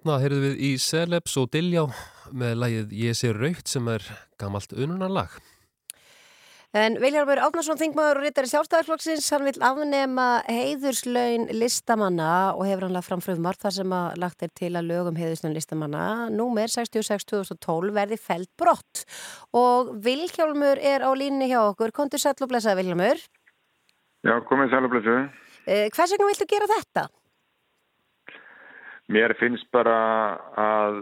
[SPEAKER 3] Þarna heyrðum við í Celebs og Diljá með lagið Ég sé raukt sem er gamalt ununarlag.
[SPEAKER 2] En Viljarmur Átnarsson, þingmaður og rittari sjálfstæðarflokksins, hann vil afnema heiðurslaun listamanna og hefur hann lagt fram fröðumart þar sem að lagt er til að lögum heiðurslaun listamanna. Númer 66-2012 verði felt brott og Vilhjálmur er á línni hjá okkur. Kontur sæll og blessaði Vilhjálmur.
[SPEAKER 13] Já, komið sælublesu.
[SPEAKER 2] Eh, hvers vegna viltu gera þetta?
[SPEAKER 13] Mér finnst bara að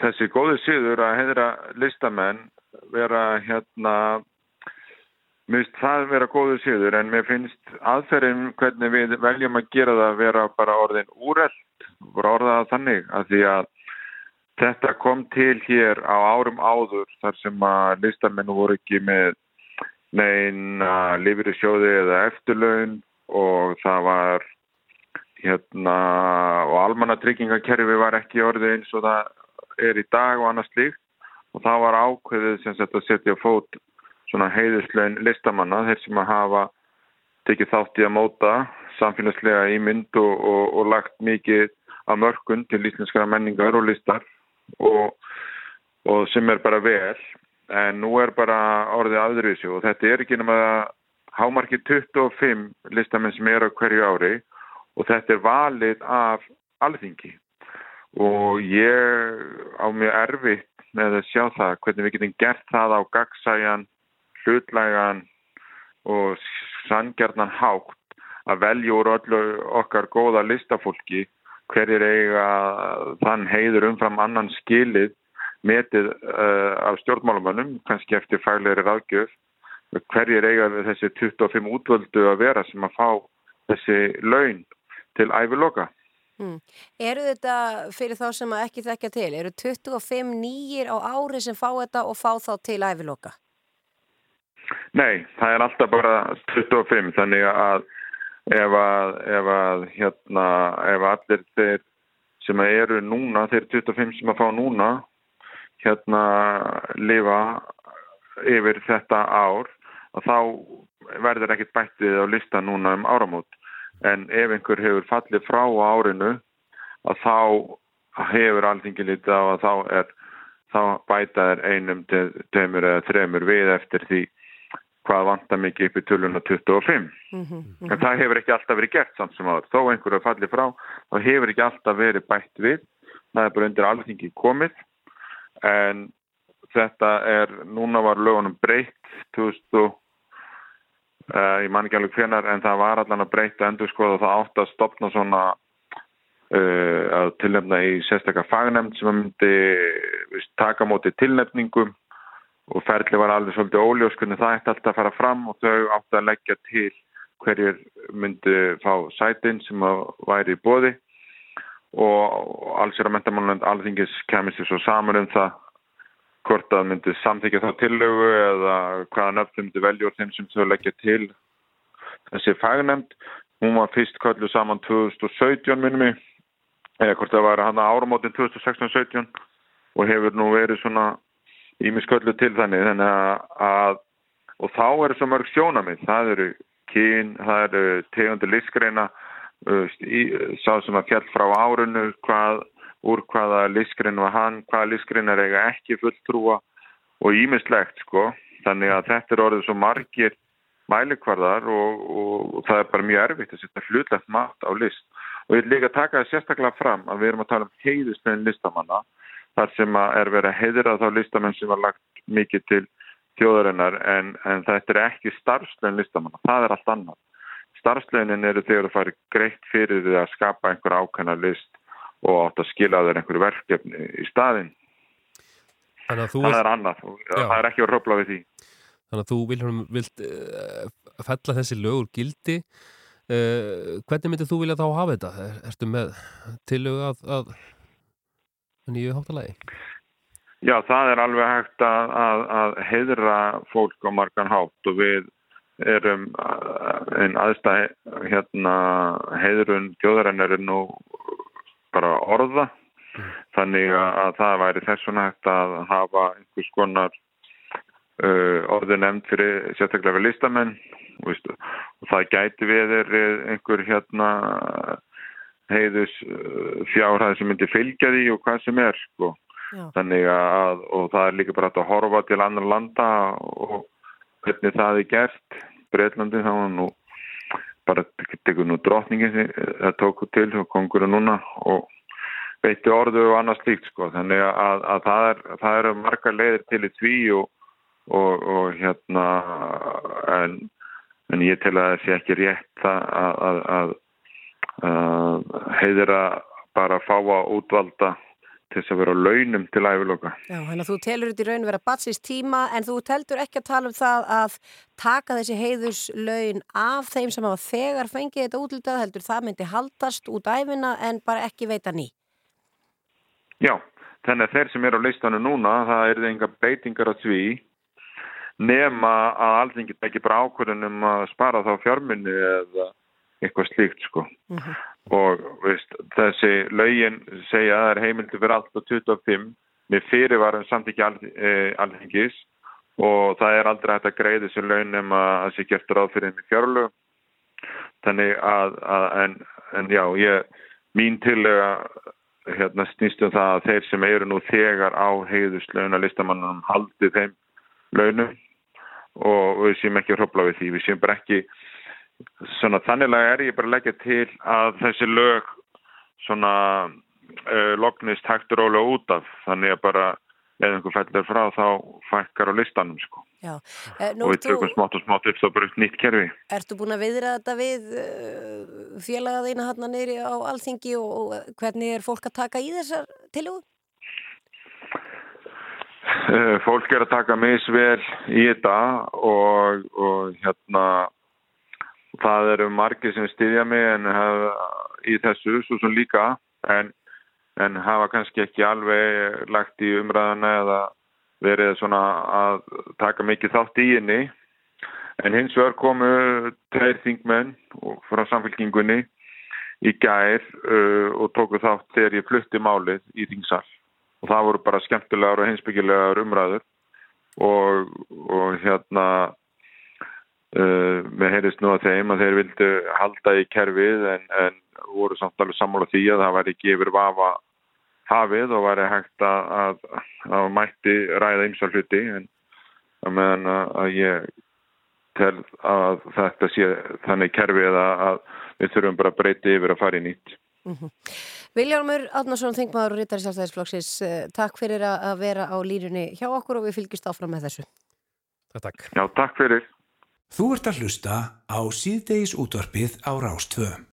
[SPEAKER 13] þessi góði síður að heiðra listamenn vera hérna, mér finnst það vera góði síður en mér finnst aðferðin hvernig við veljum að gera það vera bara orðin úreld, bara orðaða þannig að því að þetta kom til hér á árum áður þar sem að listamenn voru ekki með neina lifri sjóði eða eftirlaun og það var hérna og almannatryggingakerfi var ekki orðið eins og það er í dag og annars líkt og það var ákveðið sem sagt að setja fót svona heiðuslaun listamanna þeir sem að hafa tekið þátt í að móta samfélagslega ímynd og, og, og lagt mikið af mörkun til íslenskara menningar og listar og, og sem er bara vel. En nú er bara orðið aðriðsjó og þetta er ekki nema hámarki 25 listamenn sem eru á hverju ári og þetta er valið af alþingi. Og ég á mjög erfitt með að sjá það hvernig við getum gert það á gagsæjan, hlutlægan og sangjarnan hátt að öllu okkar góða listafólki hverjir eiga þann heiður umfram annan skilið metið uh, af stjórnmálamönnum, kannski eftir faglegri ráðgjöf, hverjir eiga þessi 25 útvöldu að vera sem að fá þessi laun til æviloka.
[SPEAKER 2] Mm. Eru þetta fyrir þá sem að ekki þekkja til, eru 25 nýjir á ári sem fá þetta og fá þá til æviloka?
[SPEAKER 13] Nei, það er alltaf bara 25 þannig að ef að, ef að hérna, ef allir þeir sem eru núna, þeir 25 sem að fá núna hérna lifa yfir þetta ár og þá verður ekkert bættið á lista núna um áramót en ef einhver hefur fallið frá árinu að þá hefur alþingi lítið á að þá er þá bæta er einum, tveimur eða þremur við eftir því hvað vantar mikið upp í töluna 25 en það hefur ekki alltaf verið gert samt sem áður, þó einhverju er fallið frá þá hefur ekki alltaf verið bætt við. Það er bara undir alþingi komið. En þetta er, núna var lögunum breytt 2000 uh, ég man ekki alveg hvenar en það var allan að breyta endur skoða og það átt að stopna svona uh, að tilnefna í sérstakar fagnemnd sem myndi viðst, taka móti tilnefningum og ferli var alveg svolítið óljós hvernig það ætti alltaf að fara fram og þau átti að leggja til hverjir myndi fá sætin sem væri í bóði og alls er að mentamálunand alþingis kemur sér svo saman um það hvort það myndi samþykja þá tillögu eða hvaða nöfnum velja úr þeim sem þau leggja til þessi fagnemnd. Hún var fyrst kallu saman 2017 minnum mig, eða hvort það var hann að áramótin 2016-17 og hefur nú verið svona ímisköllu til þannig, þannig að og þá eru svo mörg sjónamið, það eru kyn, það eru tegundir lífskreina, sá sem að fjall frá árunu, hvað úr hvaða lískrin var hann, hvaða lískrin er eiga ekki fulltrúa og ímislegt sko. Þannig að þetta er orðið svo margir mælikvarðar og, og, og það er bara mjög erfitt að setja hlutlegt mat á list. Og ég vil líka taka það sérstaklega fram að við erum að tala um heiðuslegin listamanna þar sem er verið að heiðra þá listamenn sem var lagt mikið til þjóðarinnar en, en þetta er ekki starfslegin listamanna, það er allt annað. Starfsleginin eru þegar það fari greitt fyrir því að skapa einhver ákveðna list og átt að skila þeir einhverju verkefni í staðin. Það er annað og
[SPEAKER 3] Já.
[SPEAKER 13] það er ekki að röfla við því.
[SPEAKER 3] Þannig að þú Vilhelm, vilt uh, fella þessi lögur gildi. Uh, hvernig myndir þú vilja þá hafa þetta? Er, ertu með tillögu að, að nýju háttalagi?
[SPEAKER 13] Já, það er alveg hægt að, að, að heiðra fólk á margan hátt og við erum uh, einn aðstæð hérna heiðrun þjóðarinnar er nú bara orða. Þannig að það væri þess vegna hægt að hafa einhvers konar uh, orði nefnd fyrir sérstaklega við listamenn. Veist, og það gæti við er einhver hérna heiðus uh, fjárhæð sem myndi fylgja því og hvað sem er sko. þannig að og það er líka bara að horfa til annar landa og hvernig það er gert. Breitlandi þá nú bara tekur nú drotningin það tóku til og kongur núna og veitti orðu og annað slíkt sko. Þannig að, að það, er, það eru marga leiðir til í tví og, og, og hérna en, en ég tel að það sé ekki rétt að, að, að, að heiðira bara að fá að útvalda til þess að vera á launum til æfiloka.
[SPEAKER 2] Já, þannig að þú telur þetta í raun að vera batsins tíma en þú teldur ekki að tala um það að taka þessi heiðuslaun af þeim sem hafa þegar fengið þetta útlutað heldur það myndi haldast út æfina en bara ekki veita ný.
[SPEAKER 13] Já, þannig að þeir sem eru á listanu núna, það er enga beitingar að því nema að alþingi ekki bara ákvörðunum að spara þá fjármunni eða eitthvað slíkt sko. Og veist, þessi lögin segja að það er heimildi fyrir allt á 25 með fyrirvarum samtíki alþingis. Og það er aldrei hægt að greiða þessi lögin nema að það sé gert ráð fyrir henni fjárlög. Þannig að, að en, en já, ég, mín tillega hérna snýstum það að þeir sem eru nú þegar á heiðuslauna listamannunum haldi þeim launum. Og við séum ekki að hrópla við því, við séum bara ekki svona þanniglega er ég bara að leggja til að þessi lög svona uh, lognist hægt og rólega út af þannig að bara ef einhver fellur frá þá fækkar á listanum sko.
[SPEAKER 2] Já, eh,
[SPEAKER 13] og við tökum smátt og smátt upp þá bara upp nýtt kerfi.
[SPEAKER 2] Ertu búin að viðra þetta við uh, félaga þína hann neyri á alþingi og, og hvernig er fólk að taka í þessar tilhugu?
[SPEAKER 13] Uh, fólk er að taka misvel í þetta og, og hérna það eru margir sem stýðja mig en hef, í þessu, svo sem líka, en, en hafa kannski ekki alveg lagt í umræðana eða verið svona að taka mikið þátt í henni. En hins vegar komu tveir þingmenn frá samfélkingunni í gær uh, og tóku þátt þegar ég flutti málið í þingsal. Og það voru bara skemmtilegar og heimsbyggilegar umræður og, og hérna uh, með heyrðist nú að þeim að þeir vildu halda í kerfið en, en voru samt alveg sammála því að það væri ekki yfir vafa hafið og væri hægt að, að, að mætti ræða ymsar hluti en að meðan að, að ég tel að þetta sé þannig kerfið að, að við þurfum bara að breyti yfir að fara í nýtt.
[SPEAKER 2] Viljálmur Átnarsson, þingmaður og Ritari Sjálfstæðisflokksins, eh, takk fyrir að að vera á línunni hjá okkur og við fylgjumst áfram með þessu.
[SPEAKER 3] Takk.
[SPEAKER 13] Já, takk fyrir.
[SPEAKER 1] Þú ert að hlusta á síðdeis útvarpið á Rástvö.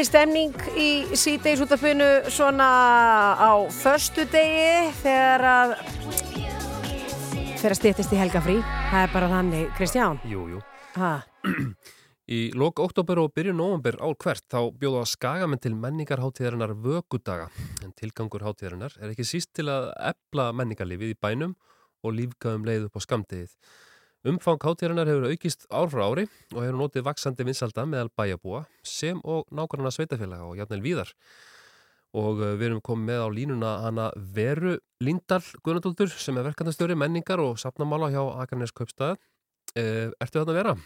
[SPEAKER 2] Bullandi stemning í síðdeis útvarpinu svona á förstu degi þegar að fyrir að stýttist í helgafrí. Það er bara þannig, Kristján.
[SPEAKER 3] Jú, jú.
[SPEAKER 2] Ha,
[SPEAKER 3] Í lok oktober og byrju nóvember ár hvert þá bjóða skagamenn til menningarháttíðarinnar vökudaga. En tilgangur háttíðarinnar er ekki síst til að ebla menningarlífið í bænum og lífgaðum leið upp á skamdegið. Umfang háttíðarinnar hefur aukist ár frá ári og hefur notið vaksandi vinsalda meðal bæjabúa sem og nákvæmna sveitafélaga og jafnvel víðar. Og eh, við erum komið með á línuna hana Veru Líndal Guðnardóttur sem er verkefnastjóri menningar og sapnamála hjá Akarnes Kaupstað. Eh, ertu þarna að vera?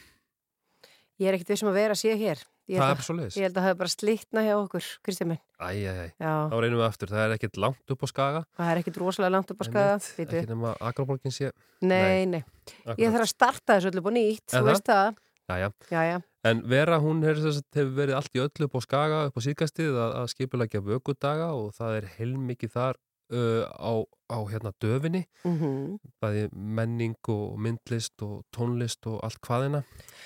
[SPEAKER 2] ég er ekkert við sem að vera sé hér. Ég
[SPEAKER 3] Það er
[SPEAKER 2] að-
[SPEAKER 3] svoleiðis.
[SPEAKER 2] Ég held að það hefur bara slitna hjá okkur, Kristján minn.
[SPEAKER 3] Æ, æ, æ,
[SPEAKER 2] Já.
[SPEAKER 3] þá reynum við aftur. Það er ekkert langt upp á skaga.
[SPEAKER 2] Það er ekkert rosalega langt upp á skaga. Bíddu.
[SPEAKER 3] Ekki nema Agroborgin sé
[SPEAKER 2] Nei, nei. Ég
[SPEAKER 3] Akkurat.
[SPEAKER 2] þarf að starta þessu öllu búið nýtt,
[SPEAKER 3] Er
[SPEAKER 2] þú veist það.
[SPEAKER 3] Jæja.
[SPEAKER 2] Jæja.
[SPEAKER 3] En Vera, hún hefur verið allt í öllu upp á skaga, upp á síðkastið að, að skipulegja vökudaga og það er heilmikið þar uh, á, á hérna döfinni,
[SPEAKER 2] Mhm.
[SPEAKER 3] bæði menning og myndlist og tónlist og allt hvaðina.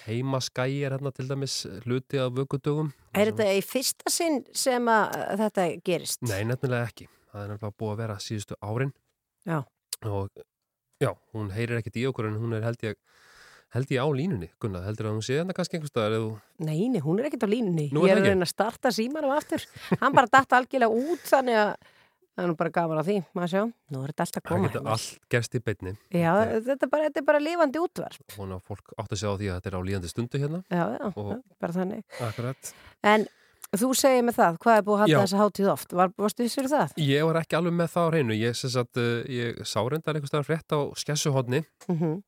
[SPEAKER 3] Heimaskæi er hérna til dæmis hluti af vökudögum.
[SPEAKER 2] Er þetta í fyrsta sinn sem að þetta gerist?
[SPEAKER 3] Nei, nefnilega ekki. Það er nefnilega búið að vera síðustu árin
[SPEAKER 2] Já.
[SPEAKER 3] og já, hún heyrir ekkert í okkur en hún er held ég, held ég á línunni, Gunnar, heldur að hún sé þetta kannski einhvers staðar eða þú
[SPEAKER 2] Nei, nei, hún er ekkert á línunni.
[SPEAKER 3] Nú
[SPEAKER 2] Ég er að reyna að starta símanum aftur. Hann bara datt algjörlega út þannig að það er nú bara gaman að því, maður sjá. Nú er þetta alltaf að
[SPEAKER 3] Það
[SPEAKER 2] koma.
[SPEAKER 3] getur allt gerst í beinni.
[SPEAKER 2] Já, þetta er bara, þetta er bara lifandi útvarp.
[SPEAKER 3] Hún að fólk átt að sjá því að þetta er á líðandi stundu hérna.
[SPEAKER 2] Já, já,
[SPEAKER 3] Og-
[SPEAKER 2] bara þannig.
[SPEAKER 3] Akkurat.
[SPEAKER 2] En þú segir mig það, hvað er búið að halda þessa hátíð oft? Var, varstu vissur það?
[SPEAKER 3] Ég var ekki alveg með það á hreinu. Ég, uh, ég sá reyndar einhvers staðar frétt á skessuhotni
[SPEAKER 2] Mm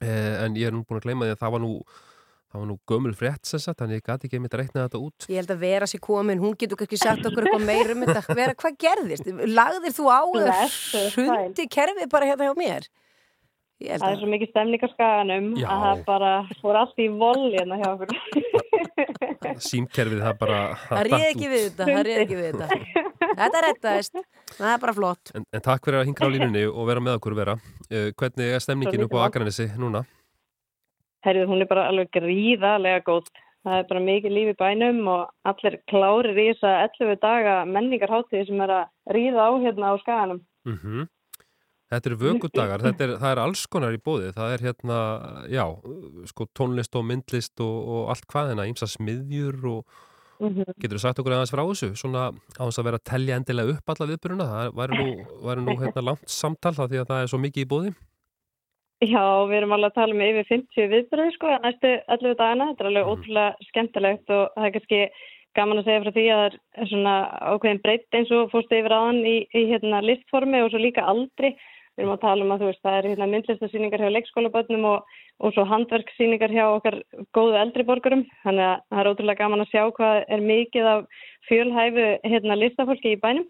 [SPEAKER 3] eh, en ég er nú búin að gleyma því að það var nú, það var nú gömul frétt sem sagt, þannig ég gati ekki einmitt að reikna þetta út.
[SPEAKER 2] Ég held að Vera sér komin, hún getur kannski sagt okkur eitthvað meira um þetta. Vera, hvað gerðist? Lagðir þú á eða hrundi kerfið bara hérna hjá mér? Ég held
[SPEAKER 14] Það er
[SPEAKER 2] að.
[SPEAKER 14] svo mikið stemning á skaganum
[SPEAKER 3] Já.
[SPEAKER 14] að það bara fór allt í voll hérna hjá okkur.
[SPEAKER 3] Símkerfið það bara...
[SPEAKER 2] Það réð ekki við þetta, það réð ekki við þetta. Þetta rettaðist, það er bara flott.
[SPEAKER 3] En, en takk fyrir að hingra á línunni og vera með okkur vera. Uh, hvernig er stemningin upp á Akranesi núna?
[SPEAKER 14] Herrið, hún er bara alveg gríðarlega góð. Það er bara mikið líf í bænum og allir klárir í þessa 11 daga menningarháttíði sem er að ríða á hérna á skaganum.
[SPEAKER 3] Mm Þetta eru vökudagar, þetta er, það er alls konar í bóði, það er hérna, já, sko tónlist og myndlist og, og allt hvað hérna, ímsa smiðjur og
[SPEAKER 14] Mhm.
[SPEAKER 3] getur þú sagt okkur aðeins frá þessu, svona þess að vera að telja endilega upp alla viðbyrjuna, það væri nú, nú (laughs) hérna langt samtal það því að það er svo mikið í bóði.
[SPEAKER 14] Já, við erum alveg að tala um yfir 50 viðbröði sko að næstu 11 dagana. Þetta er alveg ótrúlega skemmtilegt og það er kannski gaman að segja frá því að það er svona ákveðin breytt eins og fórstu yfir aðan í, í hérna listformi og svo líka aldri. Við erum að tala um að þú veist, það er hérna myndlistasýningar hjá leikskólabönnum og, og svo handverksýningar hjá okkar góðu eldri borgurum. Þannig að það er ótrúlega gaman að sjá hvað er mikið af fjölhæfu hérna listafólki í bænum.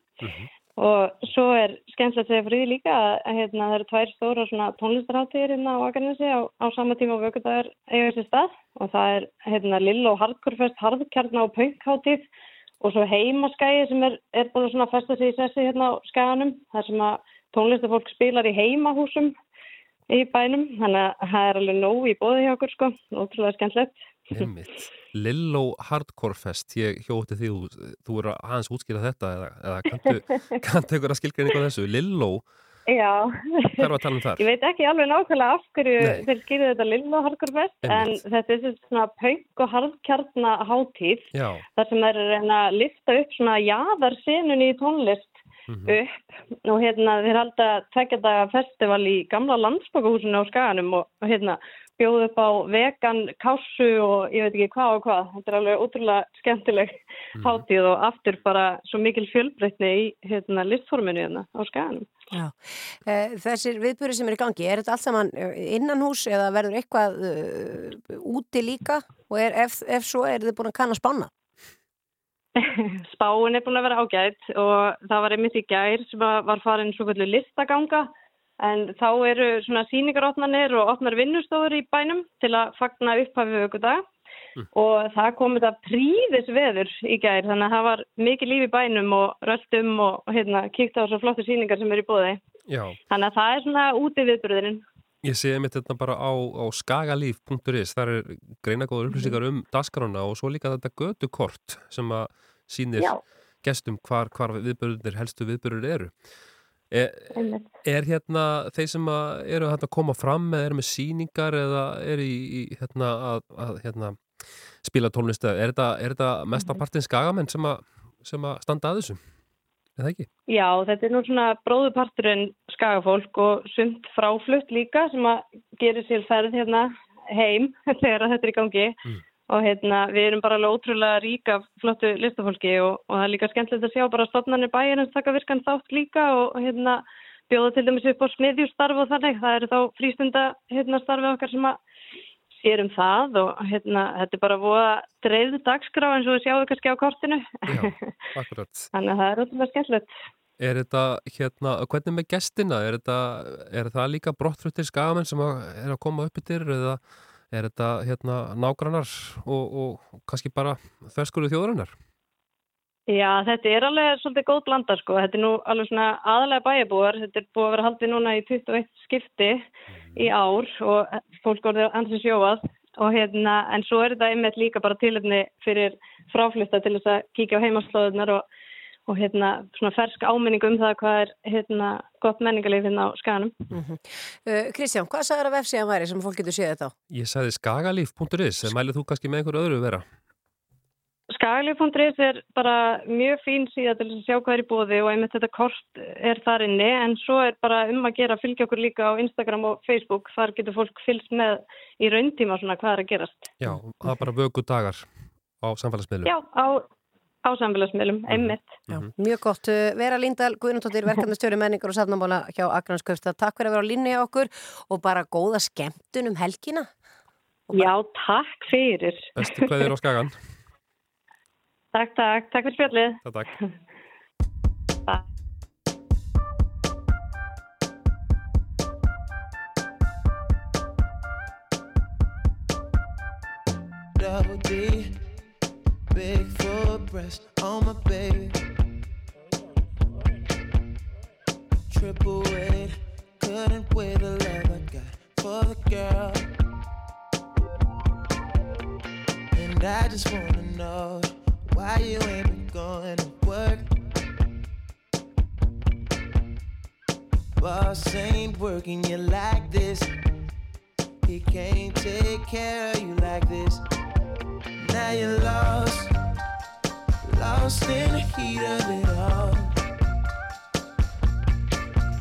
[SPEAKER 14] Og svo er skemmtilegt að segja því líka að, hérna, það eru tvær stóra svona tónlistarháttíðir hérna á Akarnesi á, á sama tíma og vökudagur eiga þessi stað. Og það er hérna Lill og Hardcorefest, Harðkjarna og Punkháttíð og svo heimaskæði sem er, er búin að festa sig í sessi hérna á skaganum þar sem að tónlistarfólk spilar í heimahúsum í bænum. Þannig að það er alveg nóg í bóði hjá okkur sko, ótrúlega skemmtilegt. (laughs)
[SPEAKER 3] Lilló Hardcore Fest, ég hjóti því, þú, þú eru aðeins útskýra þetta eða, eða kanntu, (laughs) kanntu ykkur að skilgreina eitthvað þessu. Lilló,
[SPEAKER 14] Já.
[SPEAKER 3] er að um?
[SPEAKER 14] Ég veit ekki alveg nákvæmlega af hverju
[SPEAKER 3] Nei.
[SPEAKER 14] þeir skýrðu þetta lilla hardcore fest en þetta er svona punk og
[SPEAKER 3] Já,
[SPEAKER 14] þar sem þeir eru að reyna að lifta upp svona jaðarsenunni í tónlist upp og hérna þeir halda tvekja daga festival í gamla landsbókahúsinu á Skaganum og, og hérna bjóðu upp á vegan kássu og ég veit ekki hvað og hvað. Þetta er alveg ótrúlega skemmtileg hátíð og aftur bara svo mikil fjölbreytni í hérna listforminu hérna á Skaganum.
[SPEAKER 2] Já. Eh, Þessir viðbyrði sem er í gangi, er þetta allt saman eh, innanhús eða verður eitthvað uh, úti líka og er, ef, ef svo er þið búin að kanna spána? (laughs)
[SPEAKER 14] Spáin er búin að vera ágætt og það var einmitt í gær sem var farin svo kvöldu listaganga en þá eru svona síningarótnarnir og opnar vinnustofur í bænum til að fagna upphafi vökudag og það kom þetta príðis veður í gær þannig að það var mikið líf í bænum og röldum og, hérna kíkt á svo flottu síningar sem eru í bóði.
[SPEAKER 3] já.
[SPEAKER 14] Þannig að það er svona úti viðbröðurinn.
[SPEAKER 3] Ég sé mitt þetta bara á, á skagalíf.is, þar er greinagóður upplýsingar um dasgrána og svo líka þetta gödukort sem að sýnir
[SPEAKER 14] Já.
[SPEAKER 3] gestum hvar, hvar viðbörðunir, helstu viðbörður eru. Er, er hérna þeir sem að eru að koma fram eða eru með sýningar eða eru í, í hérna, að, að hérna, spila tónlist er þetta, er þetta mestapartin skagamenn sem sem að standa að þessu? Er það ekki?
[SPEAKER 14] Já, þetta er nú svona bróðuparturinn skagafólk og sumt fráflutt líka sem að gerir sér ferð hérna heim (laughs) þegar þetta er í gangi og hérna við erum bara alveg ótrúlega rík af flottu listafólki og, og það er líka skemmtilegt að sjá bara stofnarnir bæjarins taka virkan þátt líka og, hérna bjóða til dæmis upp á smiðjustarf og þannig, það eru þá frístunda hérna starfið okkar sem að sér um það og hérna þetta er bara voða dreifð dagskrá eins og við sjáum kannski á kortinu (laughs)
[SPEAKER 3] Akkurat.
[SPEAKER 14] þannig að það er ótrúlega skemmtilegt
[SPEAKER 3] Er þetta, hérna, hvernig með gestina? Er, þetta, er það líka brottfluttir skagamenn sem að, er að koma upp yfir eða er þetta hérna nágrannar og, og kannski bara þverskurðu þjóðurinnar?
[SPEAKER 14] Já, þetta er alveg svolítið góð blanda sko. Þetta er nú alveg svona aðalega bæjabúar. Þetta er búið að vera haldið núna í 21 skipti í ár og fólk orðið ansið sjóað. Og hérna, en svo er þetta einmitt líka bara tilöfni fyrir fráflutta til þess að kíkja á heimaslóðunar og, og hérna svona fersk áminning um það hvað er hérna gott menningarlið hérna á skanum.
[SPEAKER 2] Uh, Kristján, hvað sagður að vefsíðan væri sem fólk getur séð þetta á?
[SPEAKER 3] Ég sagði skagalíf.is, mælið þú kannski með einhver öðru vera?
[SPEAKER 14] Skagalíf.is er bara mjög fín síða til að sjá hvað er í bóði og einmitt þetta kort er þar inni en svo er bara um að gera fylgja okkur líka á Instagram og Facebook. Þar getur fólk fylgst með í rauntíma svona hvað er að gerast.
[SPEAKER 3] Já, það er bara vöku dagar á samfélagsmiðlum.
[SPEAKER 14] Já, á, á samfélagsmiðlum, einmitt.
[SPEAKER 2] Já, mjög gott. Uh, Vera Lindahl, Guðnundóttir, verkefnastjóri menningar og safnamála hjá Akranskausta. Takk fyrir að vera á linni á okkur og bara góða skemmtun um helgina.
[SPEAKER 14] Já, takk fyrir.
[SPEAKER 3] Bestu hvað er á skagan? (laughs)
[SPEAKER 14] Takk, takk. Takk fyrir spjallið.
[SPEAKER 3] Takk, takk. (laughs)
[SPEAKER 15] double D, big full breast on my baby. Triple weight, couldn't weigh the love I got for the girl. And I just wanna know why you ain't been going to work. Boss ain't working you like this. He can't take care of you like this. Now you're lost, lost in the heat of it all.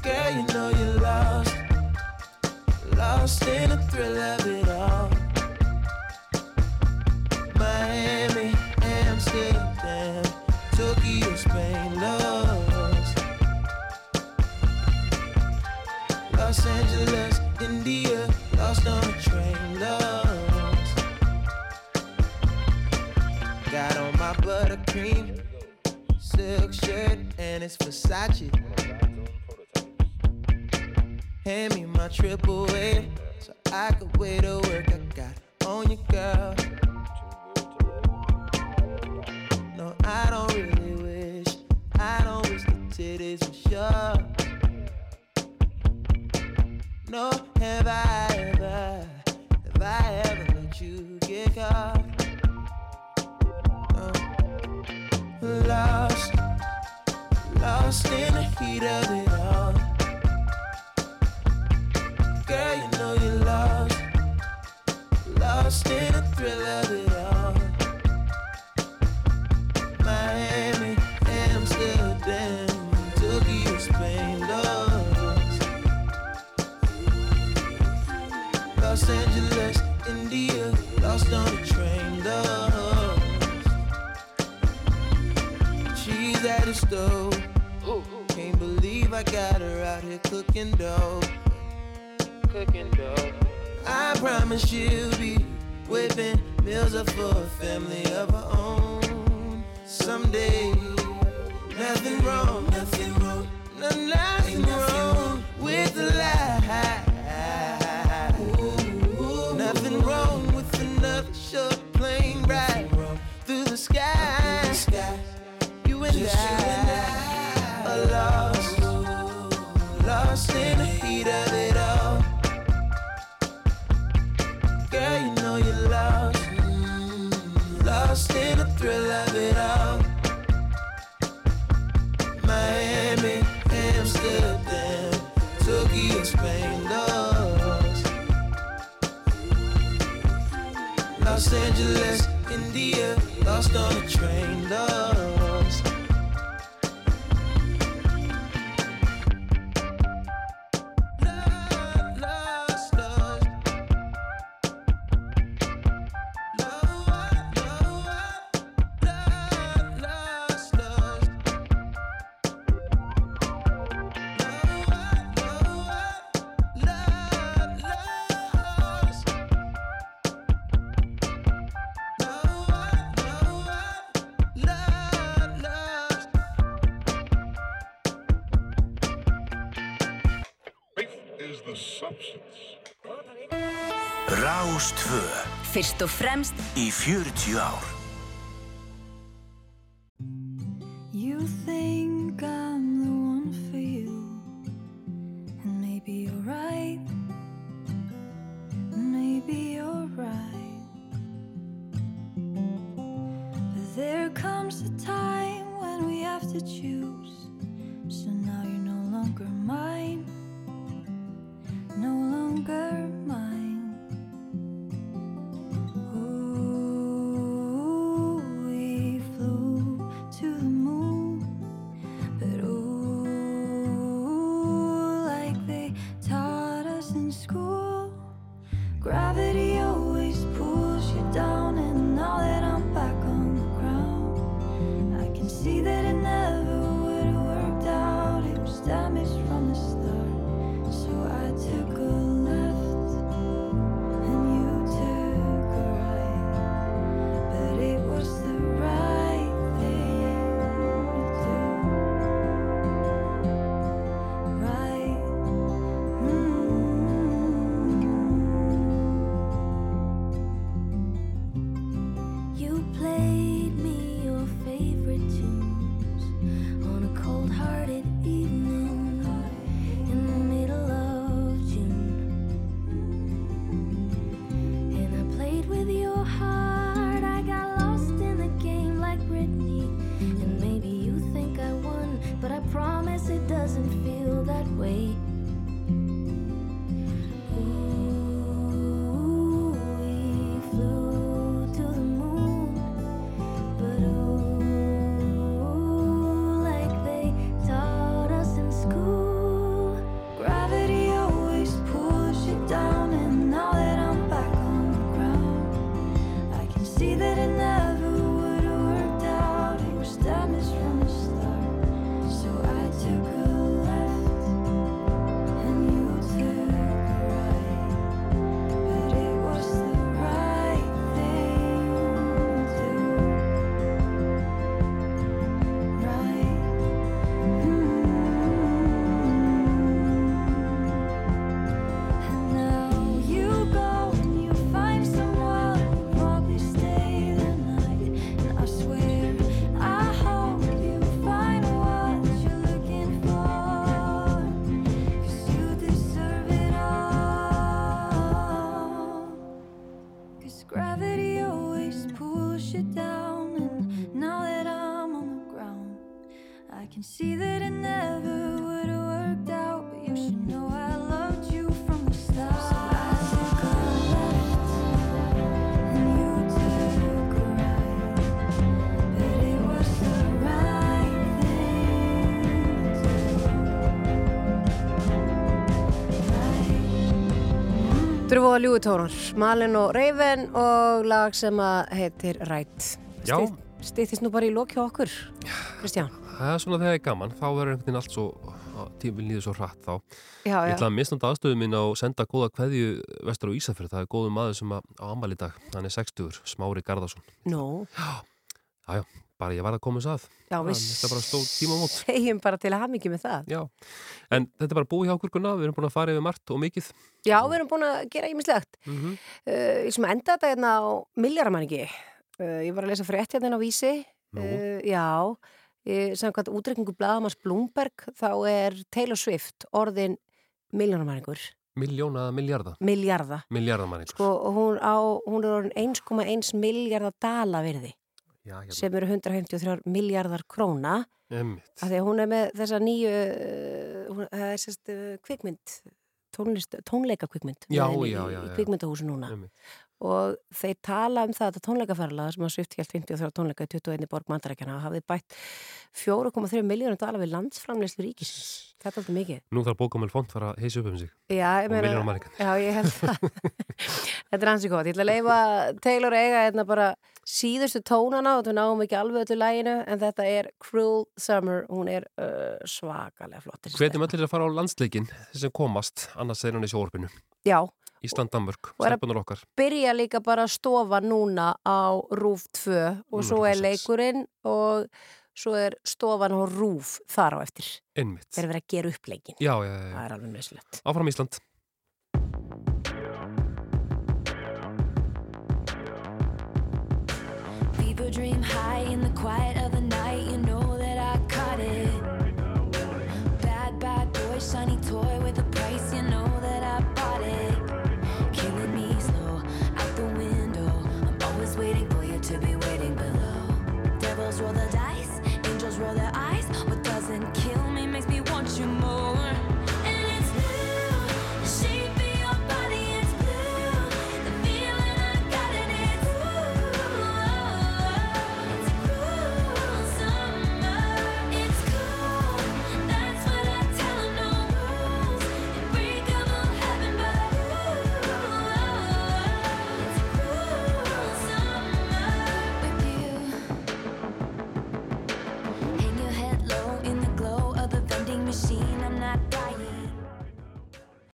[SPEAKER 15] Girl, you know you're lost, lost in the thrill of it all.
[SPEAKER 1] Rástvö
[SPEAKER 5] Fyrst og fremst
[SPEAKER 1] í 40 ár.
[SPEAKER 2] Drúfa og ljúutónar, Malin og Raven og lag sem að heitir Rætt.
[SPEAKER 3] Já.
[SPEAKER 2] Stýttist nú bara í lók hjá okkur, Kristján.
[SPEAKER 3] Það er svona þegar það er gaman, þá verður einhvern veginn allt svo, tíminn líður svo hratt þá.
[SPEAKER 2] Já,
[SPEAKER 3] Ég
[SPEAKER 2] já.
[SPEAKER 3] ætla að misnanda aðstöðu mín á senda góða kveðju vestur á Ísafjörð. Það er góðu maður sem að, á ammali dag, hann er 60, Smári Garðarsson.
[SPEAKER 2] Nú,
[SPEAKER 3] Jájá, bara ég var að koma þess að.
[SPEAKER 2] Já,
[SPEAKER 3] Það er bara stóð tímamót.
[SPEAKER 2] segjum bara til að hafa mikið með það.
[SPEAKER 3] Já, en þetta er bara búið hjá okkur Gunnar, við erum búin að fara yfir margt og mikið.
[SPEAKER 2] Já, við erum búin að gera ímislegt.
[SPEAKER 3] Mm -hmm.
[SPEAKER 2] uh, ég sem enda þetta hérna á milljaramæningi. Uh, ég var að lesa frétt hérna á vísi. Uh, já, samkvæmt útrekningu Blaðamars Blumberg þá er Taylor Swift orðin milljaramæningur.
[SPEAKER 3] Miljóna miljarda.
[SPEAKER 2] Milljarða.
[SPEAKER 3] Miljardamanningur.
[SPEAKER 2] Sko, hún, á, hún er orðin 1,1 milljarda dala virði
[SPEAKER 3] Já, hérna.
[SPEAKER 2] sem eru 153 miljardar króna
[SPEAKER 3] Emmitt.
[SPEAKER 2] af því að hún er með þessa nýju uh, hún, það er sérst kvikmynd tónlist, tónleika kvikmynd
[SPEAKER 3] Já, já, já,
[SPEAKER 2] í
[SPEAKER 3] já.
[SPEAKER 2] kvikmyndahúsi núna
[SPEAKER 3] Einmitt.
[SPEAKER 2] Og þeir tala um það þetta tónleikaferla sem að Swift hjælt 23 tónleika í 21. borg mandarækjana hafði bætt 4,3 miljónum dala við landsframleyslu ríkisins þetta er alltaf mikið
[SPEAKER 3] Nú þarf bókamöl font fara að heisa upp um sig.
[SPEAKER 2] Já,
[SPEAKER 3] Og
[SPEAKER 2] meina,
[SPEAKER 3] milljónamæringar.
[SPEAKER 2] já, ég held það. (laughs) Þetta er hansi gott. Ég ætla að leifa Taylor að eiga hérna bara síðustu tónana og þú náum ekki alveg öllu læginu en þetta er Cruel Summer. Hún er uh, svakalega flott. þessi
[SPEAKER 3] Hvetjum allir að fara á landsleikin sem komast, annars er hann í sjórfinu.
[SPEAKER 2] Já,
[SPEAKER 3] Ísland-Danmörk, stefnur okkar.
[SPEAKER 2] Byrja líka bara að stofa núna á Rúf 2 og svo er leikurinn og svo er stofan á Rúf þar á eftir.
[SPEAKER 3] Einmitt.
[SPEAKER 2] Þeir verið að gera upp leikin
[SPEAKER 3] Já, já, já
[SPEAKER 2] Það er alveg nöðslegt
[SPEAKER 3] Áfram Ísland.
[SPEAKER 1] People dream high in the quiet